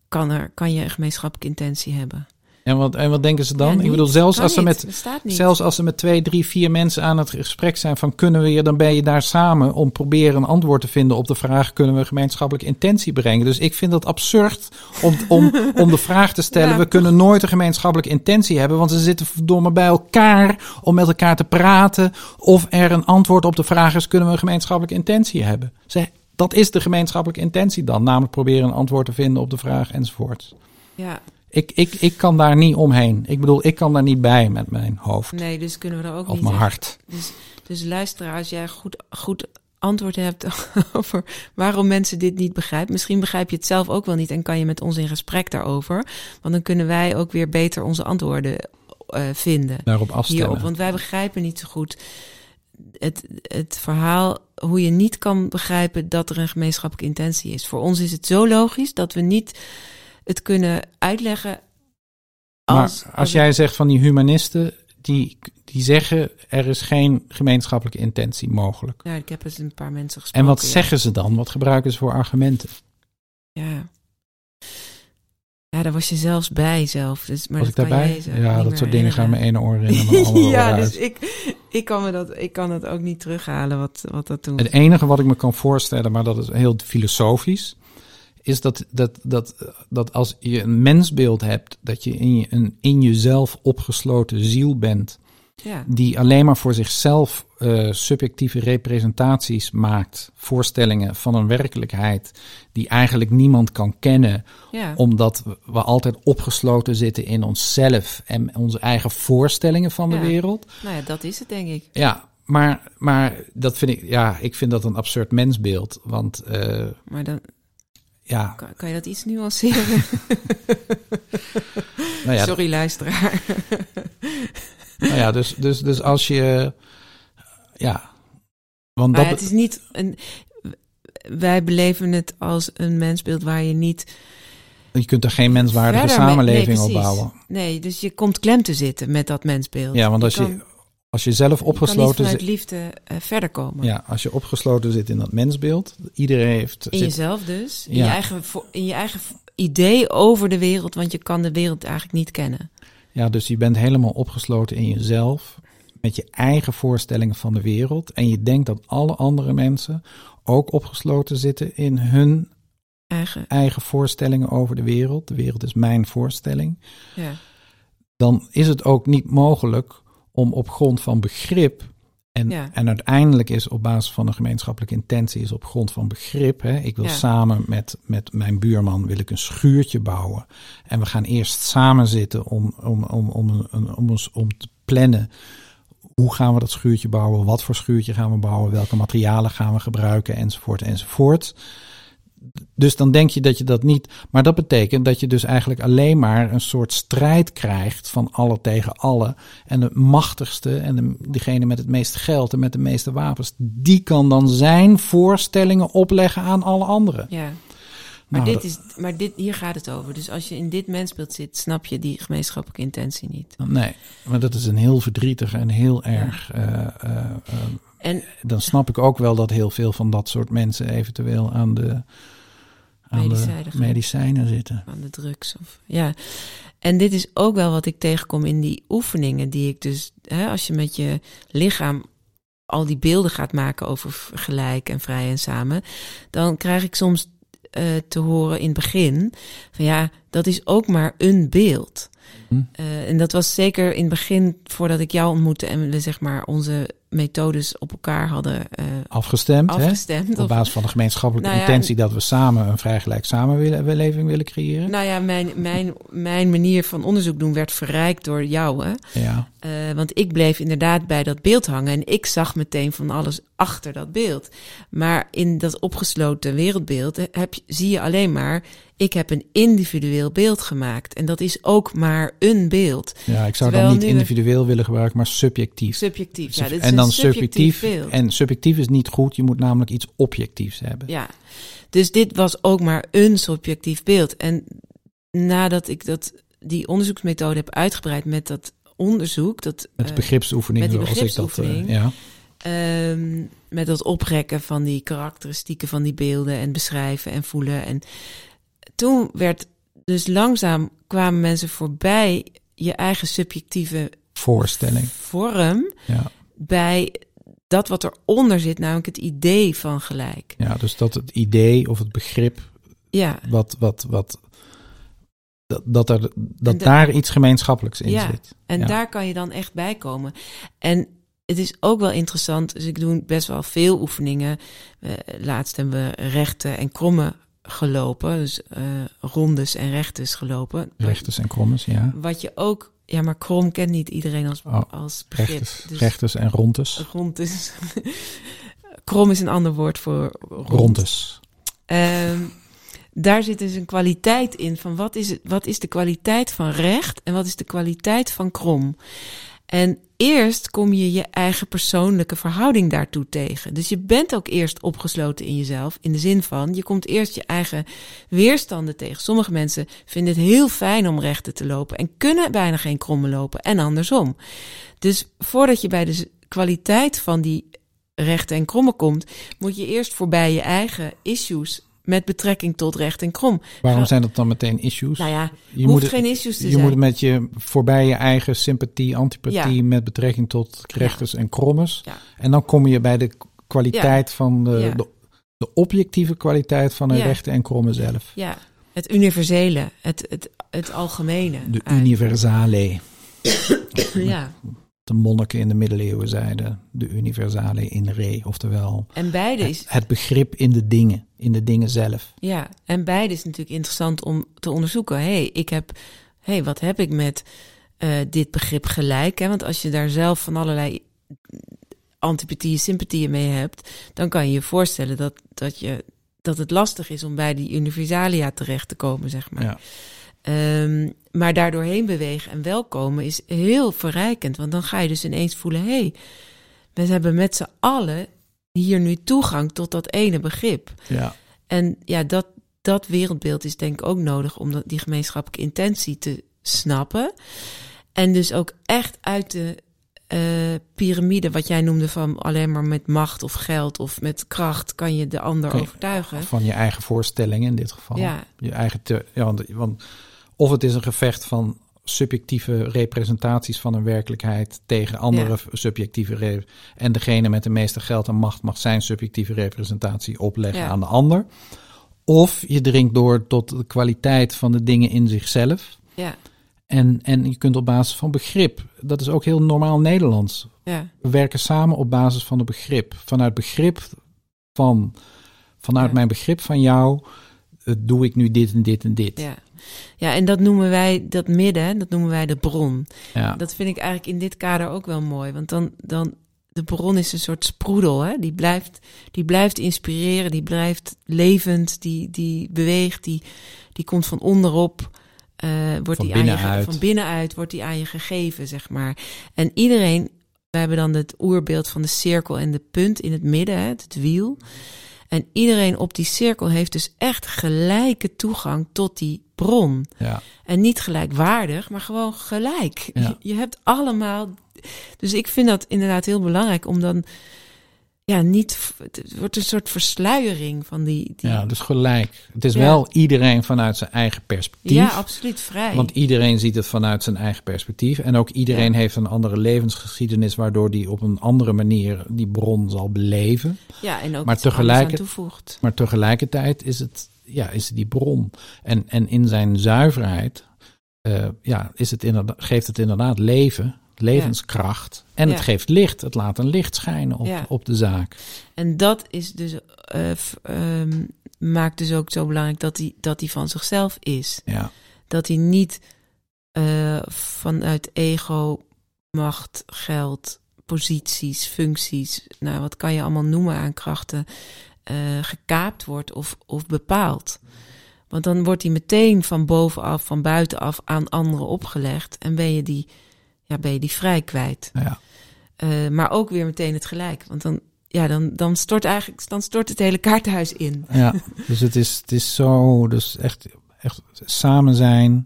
kan, er, kan je een gemeenschappelijke intentie hebben? En wat, en wat denken ze dan? Ja, ik bedoel, zelfs als, ze met, zelfs als ze met twee, drie, vier mensen aan het gesprek zijn van kunnen we je, dan ben je daar samen om proberen een antwoord te vinden op de vraag kunnen we gemeenschappelijke intentie brengen. Dus ik vind dat absurd om, om, om de vraag te stellen, Ja. we kunnen nooit een gemeenschappelijke intentie hebben, want ze zitten verdomme bij elkaar om met elkaar te praten of er een antwoord op de vraag is kunnen we een gemeenschappelijke intentie hebben. Ze, dat is de gemeenschappelijke intentie dan, namelijk proberen een antwoord te vinden op de vraag enzovoort. Ja, Ik, ik, ik kan daar niet omheen. Ik bedoel, ik kan daar niet bij met mijn hoofd nee, dus kunnen we er ook of niet mijn echt- hart. Dus, dus luisteraar, als jij goed, goed antwoord hebt over waarom mensen dit niet begrijpen. Misschien begrijp je het zelf ook wel niet en kan je met ons in gesprek daarover. Want dan kunnen wij ook weer beter onze antwoorden eh, vinden Daarop hierop. Want wij begrijpen niet zo goed het, het verhaal hoe je niet kan begrijpen dat er een gemeenschappelijke intentie is. Voor ons is het zo logisch dat we niet het kunnen uitleggen als... maar als jij zegt van die humanisten, die, die zeggen er is geen gemeenschappelijke intentie mogelijk. Ja, ik heb eens een paar mensen En gesproken. wat ja. zeggen ze dan? Wat gebruiken ze voor argumenten? Ja. Ja, daar was je zelfs bij zelf. Dus, maar Was ik dat kan daarbij? Ja, dat soort dingen gaan mijn ene oor in en mijn andere oor ja, dus ik, ik, kan me dat, ik kan het ook niet terughalen wat, wat dat toen... Het enige wat ik me kan voorstellen, maar dat is heel filosofisch, is dat, dat, dat, dat als je een mensbeeld hebt, dat je in, je, een in jezelf opgesloten ziel bent, Ja, die alleen maar voor zichzelf eh, subjectieve representaties maakt, voorstellingen van een werkelijkheid die eigenlijk niemand kan kennen, ja. omdat we- altijd opgesloten zitten in onszelf en onze eigen voorstellingen van de wereld. nou ja, dat is het denk ik. Ja, maar, maar dat vind ik, ja, ik vind dat een absurd mensbeeld, want eh, Maar dan ja, kan, kan je dat iets nuanceren. nou ja, Sorry, luisteraar. nou ja dus, dus, dus als je, ja, want Maar dat, het is niet een... Wij beleven het als een mensbeeld waar je niet je kunt er geen menswaardige mee- samenleving nee, op bouwen. Nee, dus je komt klem te zitten met dat mensbeeld. Ja, want als kan- je, als je zelf Je kan niet opgesloten vanuit zit, liefde eh, verder komen. ja, als je opgesloten zit in dat mensbeeld, iedereen heeft, In zit- jezelf dus. In, Ja. je eigen, in je eigen idee over de wereld. Want je kan de wereld eigenlijk niet kennen. ja, dus je bent helemaal opgesloten in jezelf, met je eigen voorstellingen van de wereld. En je denkt dat alle andere mensen ook opgesloten zitten in hun Eigen, eigen voorstellingen over de wereld. De wereld is mijn voorstelling. ja. Dan is het ook niet mogelijk om op grond van begrip. En, Ja. en uiteindelijk is op basis van een gemeenschappelijke intentie, is op grond van begrip. Hè, ik wil Ja. samen met, met mijn buurman wil ik een schuurtje bouwen. En we gaan eerst samen zitten om, om, om, om, om, ons, om te plannen. Hoe gaan we dat schuurtje bouwen? Wat voor schuurtje gaan we bouwen? Welke materialen gaan we gebruiken? Enzovoort, enzovoort. Dus dan denk je dat je dat niet. Maar dat betekent dat je dus eigenlijk alleen maar een soort strijd krijgt van alle tegen alle. En de machtigste en de, degene met het meeste geld en met de meeste wapens, die kan dan zijn voorstellingen opleggen aan alle anderen. ja. Maar, Nou, dit is, maar dit, hier gaat het over. Dus als je in dit mensbeeld zit, snap je die gemeenschappelijke intentie niet. Nee, maar dat is een heel verdrietig en heel erg. eh, eh, eh, En dan snap ik ook wel dat heel veel van dat soort mensen eventueel aan de, aan Medicijnen de medicijnen zitten. aan de drugs. Of, ja. En dit is ook wel wat ik tegenkom in die oefeningen die ik dus, hè, als je met je lichaam al die beelden gaat maken over gelijk en vrij en samen, dan krijg ik soms eh, te horen in het begin. Van ja, dat is ook maar een beeld. Hm. Eh, en dat was zeker in het begin, voordat ik jou ontmoette en we zeg maar onze methodes op elkaar hadden eh, Afgestemd, afgestemd. hè? op basis van de gemeenschappelijke Nou ja, intentie dat we samen een vrij gelijk samenleving willen creëren. Nou ja, mijn, mijn, mijn manier van onderzoek doen werd verrijkt door jou. Hè? ja, Eh, want ik bleef inderdaad bij dat beeld hangen en ik zag meteen van alles achter dat beeld. Maar in dat opgesloten wereldbeeld heb, je- zie je alleen maar, ik heb een individueel beeld gemaakt. En dat is ook maar een beeld. ja, ik zou Terwijl dan niet we- individueel willen gebruiken, maar subjectief. Subjectief. Ja, dit is en dan subjectief. En subjectief is niet goed, je moet namelijk iets objectiefs hebben. Ja, dus dit was ook maar een subjectief beeld. En nadat ik dat, die onderzoeksmethode heb uitgebreid met dat onderzoek, dat, Met de eh, begripsoefeningen, met die zoals ik dat. begripsoefening. ja. Ehm, met dat oprekken van die karakteristieken van die beelden en beschrijven en voelen. En toen werd dus langzaam kwamen mensen voorbij je eigen subjectieve Voorstelling. vorm Ja. bij dat wat eronder zit, namelijk het idee van gelijk. ja, dus dat het idee of het begrip Ja, wat, wat, wat, dat, dat, er, dat da- daar iets gemeenschappelijks in Ja, zit. en Ja. daar kan je dan echt bij komen. En het is ook wel interessant, dus ik doe best wel veel oefeningen. Eh, laatst hebben we rechten en krommen gelopen, dus eh, rondes en rechtes gelopen. Rechters en krommes, ja. Wat je ook, ja, maar krom kent niet iedereen als, Oh, als begrip. Rechters, Dus rechters en rondes. rond is. krom is een ander woord voor rond. Rondes. Ehm, daar zit dus een kwaliteit in van wat is, het, wat is de kwaliteit van recht en wat is de kwaliteit van krom. En eerst kom je je eigen persoonlijke verhouding daartoe tegen. Dus je bent ook eerst opgesloten in jezelf, in de zin van je komt eerst je eigen weerstanden tegen. Sommige mensen vinden het heel fijn om rechten te lopen en kunnen bijna geen krommen lopen en andersom. Dus voordat je bij de kwaliteit van die rechten en krommen komt, moet je eerst voorbij je eigen issues met betrekking tot recht en krom. Waarom zijn dat dan meteen issues? Nou ja, je hoeft moet, geen issues te je zijn. moet met je voorbij je eigen sympathie, antipathie Ja. met betrekking tot rechters en krommes. Ja. En dan kom je bij de kwaliteit van de, de, de objectieve kwaliteit van een rechten en krommen zelf. Ja, het universele, het, het, het algemene. De universale. Ja, De monniken in de middeleeuwen zeiden de universale in re. Oftewel en beide is, het, het begrip in de dingen, in de dingen zelf. ja, en beide is natuurlijk interessant om te onderzoeken. Hé, hey, ik heb, hey, wat heb ik met eh, dit begrip gelijk? Hè? Want als je daar zelf van allerlei antipathieën, sympathieën mee hebt, dan kan je je voorstellen dat, dat, je, dat het lastig is om bij die universalia terecht te komen, zeg maar. Ja. Ehm, maar daardoor heen bewegen en welkomen is heel verrijkend. Want dan ga je dus ineens voelen: hé, hey, we hebben met z'n allen hier nu toegang tot dat ene begrip. Ja. En ja, dat, dat wereldbeeld is denk ik ook nodig om dat, die gemeenschappelijke intentie te snappen. En dus ook echt uit de eh, piramide, wat jij noemde van alleen maar met macht of geld of met kracht kan je de ander je- overtuigen. Van je eigen voorstelling in dit geval. Ja. Je eigen te, ja, want, want of het is een gevecht van subjectieve representaties van een werkelijkheid tegen andere Ja. subjectieve en degene met de meeste geld en macht mag zijn subjectieve representatie opleggen Ja. aan de ander. Of je dringt door tot de kwaliteit van de dingen in zichzelf. Ja, En, en je kunt op basis van begrip, dat is ook heel normaal Nederlands. ja, We werken samen op basis van een begrip. Vanuit begrip van, vanuit Ja. mijn begrip van jou, eh, doe ik nu dit en dit en dit. ja. Ja, en dat noemen wij, dat midden, dat noemen wij de bron. Ja. Dat vind ik eigenlijk in dit kader ook wel mooi. Want dan, dan de bron is een soort sproedel. Hè? Die, blijft, die blijft inspireren, die blijft levend, die, die beweegt, die, die komt van onderop. eh, wordt Van die aan je, binnenuit. van binnenuit wordt die aan je gegeven, zeg maar. En iedereen, we hebben dan het oerbeeld van de cirkel en de punt in het midden, hè, het wiel. En iedereen op die cirkel heeft dus echt gelijke toegang tot die bron. ja. En niet gelijkwaardig, maar gewoon gelijk. Ja. Je, je hebt allemaal. Dus ik vind dat inderdaad heel belangrijk om dan. Ja, niet. Het wordt een soort versluiering van die. die ja, dus gelijk. Het is Ja. wel iedereen vanuit zijn eigen perspectief. Ja, absoluut vrij. Want iedereen ziet het vanuit zijn eigen perspectief. En ook iedereen heeft een andere levensgeschiedenis, waardoor die op een andere manier die bron zal beleven. ja, en ook maar aan toevoegt. Maar tegelijkertijd is het ja, is die bron. En, en in zijn zuiverheid uh, ja, is het inderdaad, geeft het inderdaad leven, levenskracht. En het geeft licht. Het laat een licht schijnen op, op de zaak. En dat is dus, uh, um, maakt dus ook zo belangrijk dat hij, dat hij van zichzelf is. Ja. Dat hij niet uh, vanuit ego, macht, geld, posities, functies, nou wat kan je allemaal noemen aan krachten, uh, gekaapt wordt of, of bepaald. Want dan wordt die meteen van bovenaf, van buitenaf aan anderen opgelegd. En ben je die, ja, ben je die vrij kwijt. Ja. Uh, maar ook weer meteen het gelijk. Want dan, ja, dan, dan stort eigenlijk dan stort het hele kaartenhuis in. Ja, dus het is, het is zo, dus echt, echt samen zijn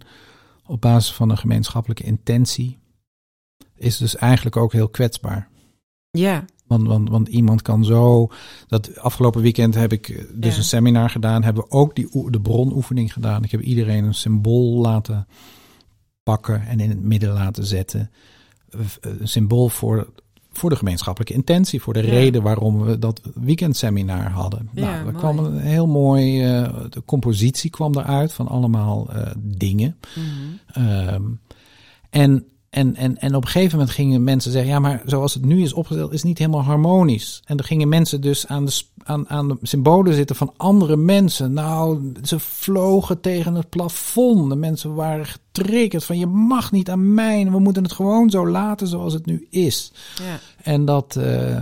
op basis van een gemeenschappelijke intentie. Is dus eigenlijk ook heel kwetsbaar. Ja. Want, want, want iemand kan zo. Dat afgelopen weekend heb ik dus een seminar gedaan. Hebben we ook die, de bronoefening gedaan. Ik heb iedereen een symbool laten pakken en in het midden laten zetten. Een symbool voor, voor de gemeenschappelijke intentie. Voor de reden waarom we dat weekendseminar hadden. Ja, nou, er kwam een heel mooi. Uh, de compositie kwam eruit van allemaal uh, dingen. Mhm. Um, en en, en, en op een gegeven moment gingen mensen zeggen: ja, maar zoals het nu is opgesteld, is niet helemaal harmonisch. En dan gingen mensen dus aan de, aan, aan de symbolen zitten van andere mensen. Nou, ze vlogen tegen het plafond. De mensen waren getriggerd van: je mag niet aan mij. We moeten het gewoon zo laten zoals het nu is. Ja. En dat, uh,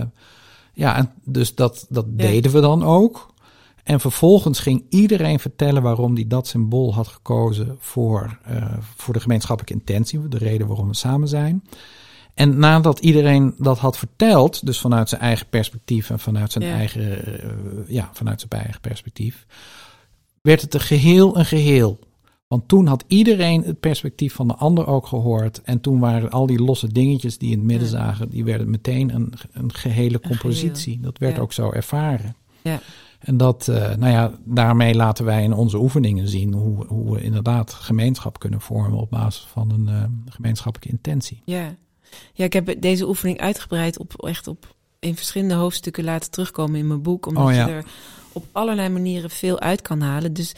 ja, en dus dat, dat ja. deden we dan ook. En vervolgens ging iedereen vertellen waarom hij dat symbool had gekozen voor, uh, voor de gemeenschappelijke intentie, de reden waarom we samen zijn. En nadat iedereen dat had verteld, dus vanuit zijn eigen perspectief en vanuit zijn, Ja. eigen, uh, ja, vanuit zijn eigen perspectief, werd het een geheel een geheel. Want toen had iedereen het perspectief van de ander ook gehoord. En toen waren al die losse dingetjes die in het midden Ja. zagen, die werden meteen een, een gehele Een compositie. Dat werd Ja. ook zo ervaren. Ja. En dat, uh, nou ja, daarmee laten wij in onze oefeningen zien hoe, hoe we inderdaad gemeenschap kunnen vormen op basis van een uh, gemeenschappelijke intentie. Ja. ja, ik heb deze oefening uitgebreid op echt op in verschillende hoofdstukken laten terugkomen in mijn boek, omdat Oh, ja. je er op allerlei manieren veel uit kan halen. Dus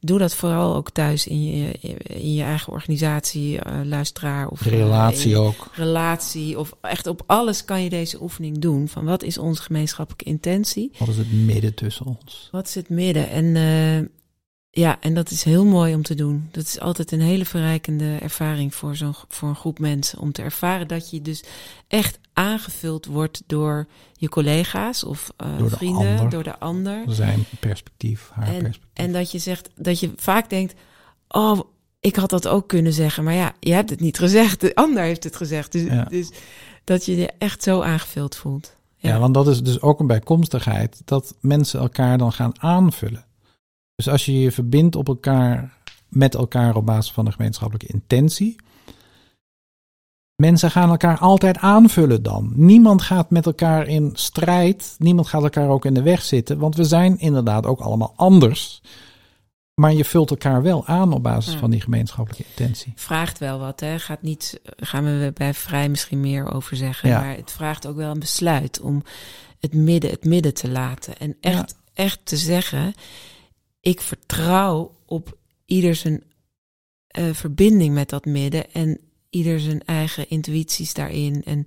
doe dat vooral ook thuis in je, in je eigen organisatie, uh, luisteraar of uh, Relatie ook. relatie of echt op alles kan je deze oefening doen. Van wat is onze gemeenschappelijke intentie? Wat is het midden tussen ons? Wat is het midden? En uh, ja, en dat is heel mooi om te doen. Dat is altijd een hele verrijkende ervaring voor, zo'n, voor een groep mensen. Om te ervaren dat je dus echt aangevuld wordt door je collega's of uh, Door de vrienden, ander. door de ander. Zijn perspectief, haar En, perspectief. en dat je zegt, dat je vaak denkt, oh, ik had dat ook kunnen zeggen. Maar ja, je hebt het niet gezegd. De ander heeft het gezegd. Dus, Ja. dus dat je je echt zo aangevuld voelt. Ja. want dat is dus ook een bijkomstigheid dat mensen elkaar dan gaan aanvullen. Dus als je je verbindt op elkaar, met elkaar op basis van een gemeenschappelijke intentie. Mensen gaan elkaar altijd aanvullen dan. Niemand gaat met elkaar in strijd. Niemand gaat elkaar ook in de weg zitten. Want we zijn inderdaad ook allemaal anders. Maar je vult elkaar wel aan op basis Ja. van die gemeenschappelijke intentie. vraagt wel wat, hè? Gaat niet, gaan we bij vrij misschien meer over zeggen. Ja. Maar het vraagt ook wel een besluit om het midden, het midden te laten. En echt, echt te zeggen, ik vertrouw op ieder zijn eh, verbinding met dat midden en ieder zijn eigen intuïties daarin. En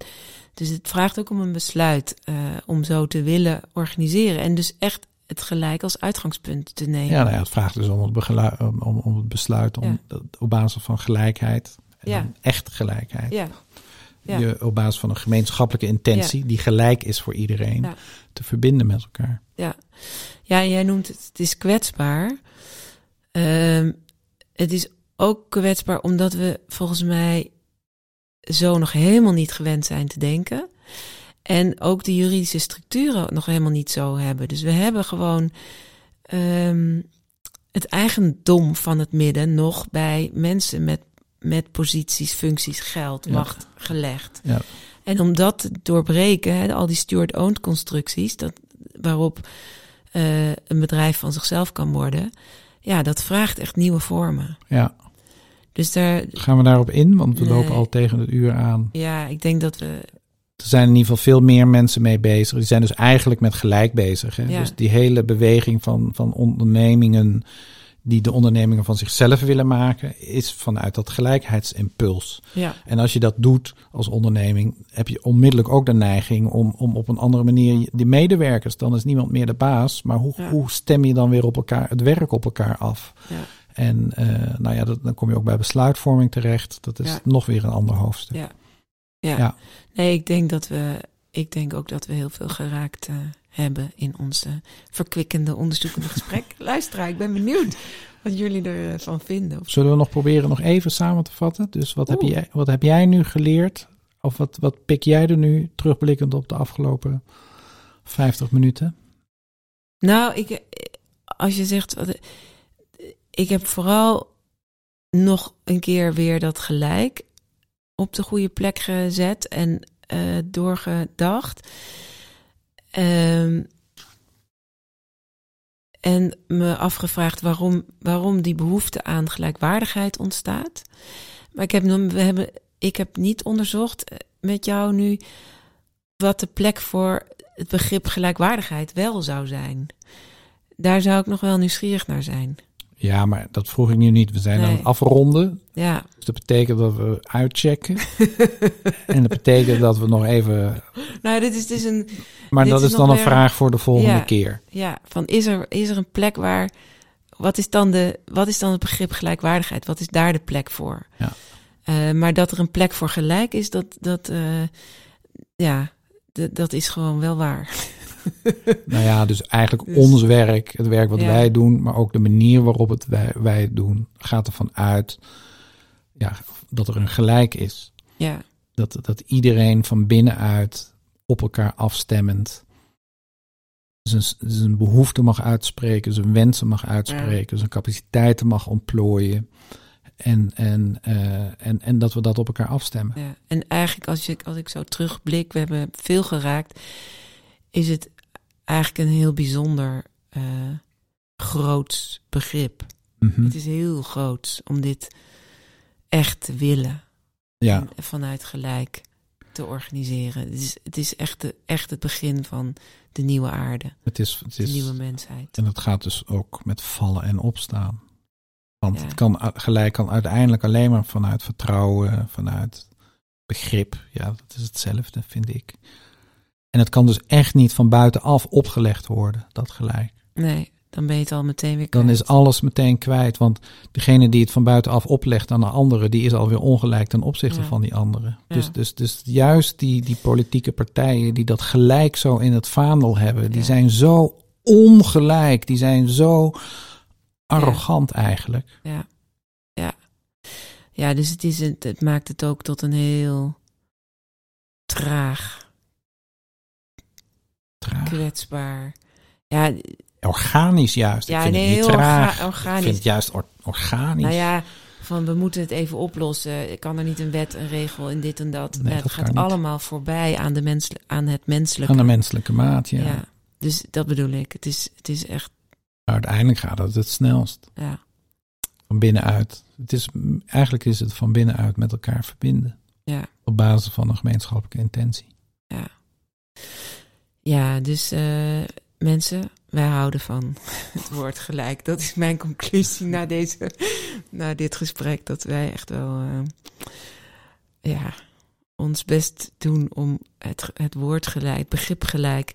dus het vraagt ook om een besluit eh, om zo te willen organiseren. En dus echt het gelijk als uitgangspunt te nemen. Ja, nou ja, het vraagt dus om het, om, om, het besluit om Ja. op basis van gelijkheid. En Ja. echt gelijkheid. ja. Je op basis van een gemeenschappelijke intentie, die gelijk is voor iedereen, te verbinden met elkaar. Ja, ja jij noemt het, het is kwetsbaar. Ehm, het is ook kwetsbaar omdat we volgens mij zo nog helemaal niet gewend zijn te denken. En ook de juridische structuren nog helemaal niet zo hebben. Dus we hebben gewoon ehm, het eigendom van het midden nog bij mensen met, met posities, functies, geld, Ja. macht gelegd. Ja. En om dat te doorbreken, al die steward-owned constructies, dat, waarop eh, een bedrijf van zichzelf kan worden, ja, dat vraagt echt nieuwe vormen. Ja, Dus daar, gaan we daarop in, want we Nee. lopen al tegen het uur aan. ja, ik denk dat we, er zijn in ieder geval veel meer mensen mee bezig. Die zijn dus eigenlijk met gelijk bezig. Hè? Ja. Dus die hele beweging van, van ondernemingen die de ondernemingen van zichzelf willen maken, is vanuit dat gelijkheidsimpuls. Ja, En als je dat doet als onderneming, heb je onmiddellijk ook de neiging om, om op een andere manier die medewerkers, dan is niemand meer de baas. Maar hoe, Ja. hoe stem je dan weer op elkaar, het werk op elkaar af? ja, En eh, nou ja, dat, dan kom je ook bij besluitvorming terecht. Dat is nog weer een ander hoofdstuk. ja. ja. Ja. Nee, ik denk dat we, ik denk ook dat we heel veel geraakt eh, hebben in onze verkwikkende, onderzoekende gesprek. Luisteraar, ik ben benieuwd wat jullie ervan vinden. Of- Zullen we nog proberen nog even samen te vatten? Dus wat, heb, jij, wat heb jij nu geleerd? Of wat, wat pik jij er nu terugblikkend op de afgelopen 50 minuten? Nou, ik, als je zegt, wat- ik heb vooral nog een keer weer dat gelijk op de goede plek gezet en eh, doorgedacht. Ehm, en me afgevraagd waarom, waarom die behoefte aan gelijkwaardigheid ontstaat. Maar ik heb, we hebben, ik heb niet onderzocht eh, met jou nu wat de plek voor het begrip gelijkwaardigheid wel zou zijn. Daar zou ik nog wel nieuwsgierig naar zijn. Ja, maar dat vroeg ik nu niet. We zijn aan het afronden. Ja, Dus dat betekent dat we uitchecken. en dat betekent dat we nog even... nou, dit is dus een. Maar Dit dat is is dan een vraag voor de volgende Ja. keer. Ja, van is er, is er een plek waar. Wat is, dan de, wat is dan het begrip gelijkwaardigheid? Wat is daar de plek voor? Ja. Eh, maar dat er een plek voor gelijk is, dat, dat, eh, ja, dat is gewoon wel waar. Nou ja, dus eigenlijk Dus- ons werk, het werk wat Ja. wij doen, maar ook de manier waarop het wij, wij het doen, gaat ervan uit ja, dat er een gelijk is. Ja, Dat, dat iedereen van binnenuit op elkaar afstemmend zijn, zijn behoefte mag uitspreken, zijn wensen mag uitspreken, zijn capaciteiten mag ontplooien. En, en, eh, en, en dat we dat op elkaar afstemmen. ja. En eigenlijk, als, je, als ik zo terugblik, we hebben veel geraakt, is het eigenlijk een heel bijzonder eh groot begrip. Mhm. Het is heel groot om dit echt te willen. Ja, en vanuit gelijk te organiseren. Het is, het is echt, de, echt het begin van de nieuwe aarde, het is, het de is, nieuwe mensheid. En dat gaat dus ook met vallen en opstaan. Want Ja. het kan gelijk kan uiteindelijk alleen maar vanuit vertrouwen, vanuit begrip. Ja, dat is hetzelfde, vind ik. En het kan dus echt niet van buitenaf opgelegd worden, dat gelijk. Nee, dan ben je het al meteen weer Dan kwijt. is alles meteen kwijt. Want degene die het van buitenaf oplegt aan de andere, die is alweer ongelijk ten opzichte Ja. van die andere. Ja. Dus, dus, dus juist die, die politieke partijen die dat gelijk zo in het vaandel hebben, die Ja. zijn zo ongelijk, die zijn zo arrogant eigenlijk. Ja, ja. ja dus het, is het maakt het ook tot een heel traag, Traag. kwetsbaar. Ja, Organisch juist. Ja, ik vind nee, het niet heel traag. orga- organisch. Ik vind het juist or- organisch. nou ja, van we moeten het even oplossen. Ik kan er niet een wet, een regel en dit en dat. Nee, het dat gaat niet. allemaal voorbij aan, de mens, aan het menselijke. Aan de menselijke maat, ja. ja. Dus dat bedoel ik. Het is, het is echt, Maar uiteindelijk gaat het het snelst. ja. Van binnenuit. Het is, eigenlijk is het van binnenuit met elkaar verbinden. Ja. Op basis van een gemeenschappelijke intentie. Ja, dus eh, mensen, wij houden van het woord gelijk. Dat is mijn conclusie na, deze, na dit gesprek. Dat wij echt wel eh, ja, ons best doen om het, het woord gelijk, begrip gelijk,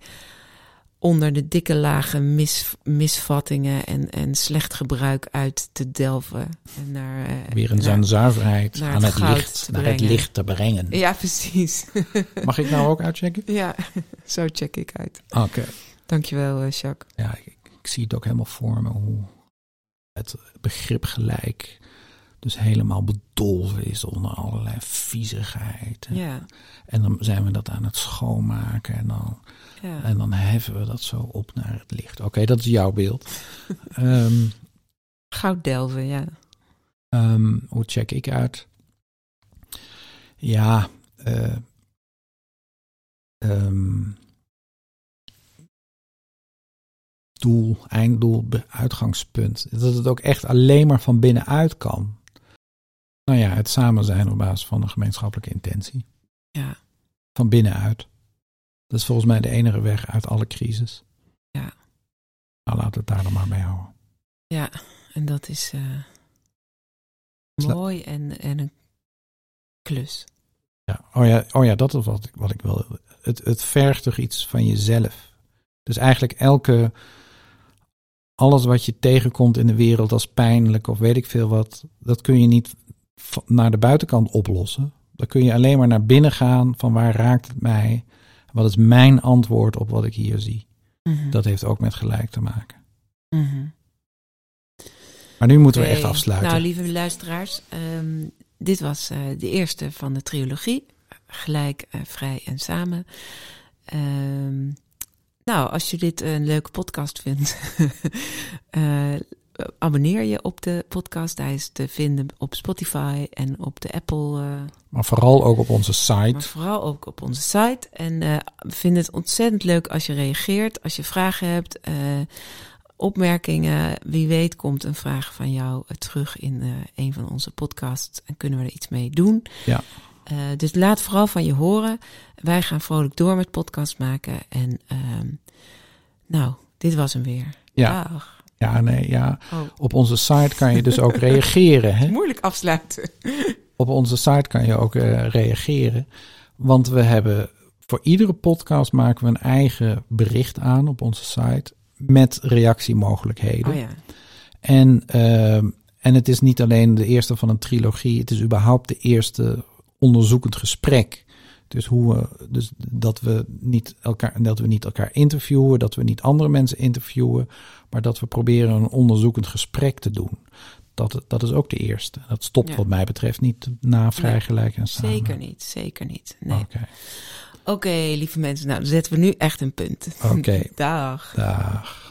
onder de dikke lagen mis, misvattingen en, en slecht gebruik uit te delven. En naar, eh, Weer naar- zijn zuiverheid naar aan het licht, te naar het brengen. licht te brengen. Ja, precies. Mag ik nou ook uitchecken? ja, zo check ik uit. Oké. Dankjewel, eh, Jacques. Ja, ik, ik zie het ook helemaal voor me hoe het begrip gelijk dus helemaal bedolven is onder allerlei viezigheid. Ja, En dan zijn we dat aan het schoonmaken en dan, ja. en dan heffen we dat zo op naar het licht. Oké, dat is jouw beeld. Ehm, Goud delven, ja. Ehm, hoe check ik uit? Ja, eh, ehm, doel, einddoel, uitgangspunt. Dat het ook echt alleen maar van binnenuit kan. Nou ja, het samen zijn op basis van een gemeenschappelijke intentie. Ja, Van binnenuit. Dat is volgens mij de enige weg uit alle crisis. Ja. Nou, laten we het daar dan maar mee houden. Ja, en dat is uh, Sla- mooi en, en een klus. Ja. Oh, ja, oh ja, dat is wat ik, wat ik wil. Het, het vergt toch iets van jezelf. Dus eigenlijk elke. Alles wat je tegenkomt in de wereld als pijnlijk of weet ik veel wat. Dat kun je niet naar de buitenkant oplossen. Dan kun je alleen maar naar binnen gaan van waar raakt het mij. Wat is mijn antwoord op wat ik hier zie. Mhm. Dat heeft ook met gelijk te maken. Mhm. Maar nu moeten we echt afsluiten. Nou, lieve luisteraars, ehm, dit was eh, de eerste van de trilogie. Gelijk, eh, vrij en samen. Ehm, nou, als je dit een leuke podcast vindt, eh, abonneer je op de podcast. Hij is te vinden op Spotify en op de Apple. eh, maar vooral ook op onze maar site. vooral ook op onze site. En eh, we vinden het ontzettend leuk als je reageert, als je vragen hebt, eh, opmerkingen. Wie weet komt een vraag van jou eh, terug in eh, een van onze podcasts en kunnen we er iets mee doen. Ja. Eh, dus laat vooral van je horen. Wij gaan vrolijk door met podcast maken. En ehm, nou, dit was hem weer. Ja. Dag. Ja, nee, ja. Oh, Op onze site kan je dus ook reageren. Hè? moeilijk afsluiten. Op onze site kan je ook eh, reageren. Want we hebben voor iedere podcast maken we een eigen bericht aan op onze site. Met reactiemogelijkheden. Oh ja. En, ehm, en het is niet alleen de eerste van een trilogie. Het is überhaupt de eerste onderzoekend gesprek. Dus, hoe we, dus dat, we niet elkaar, dat we niet elkaar interviewen, dat we niet andere mensen interviewen, maar dat we proberen een onderzoekend gesprek te doen. Dat, dat is ook de eerste. Dat stopt Ja. wat mij betreft niet na vrijgelijk en samen. Zeker niet, zeker niet. Nee. Oké, lieve mensen, nou dan zetten we nu echt een punt. Oké. Dag. dag.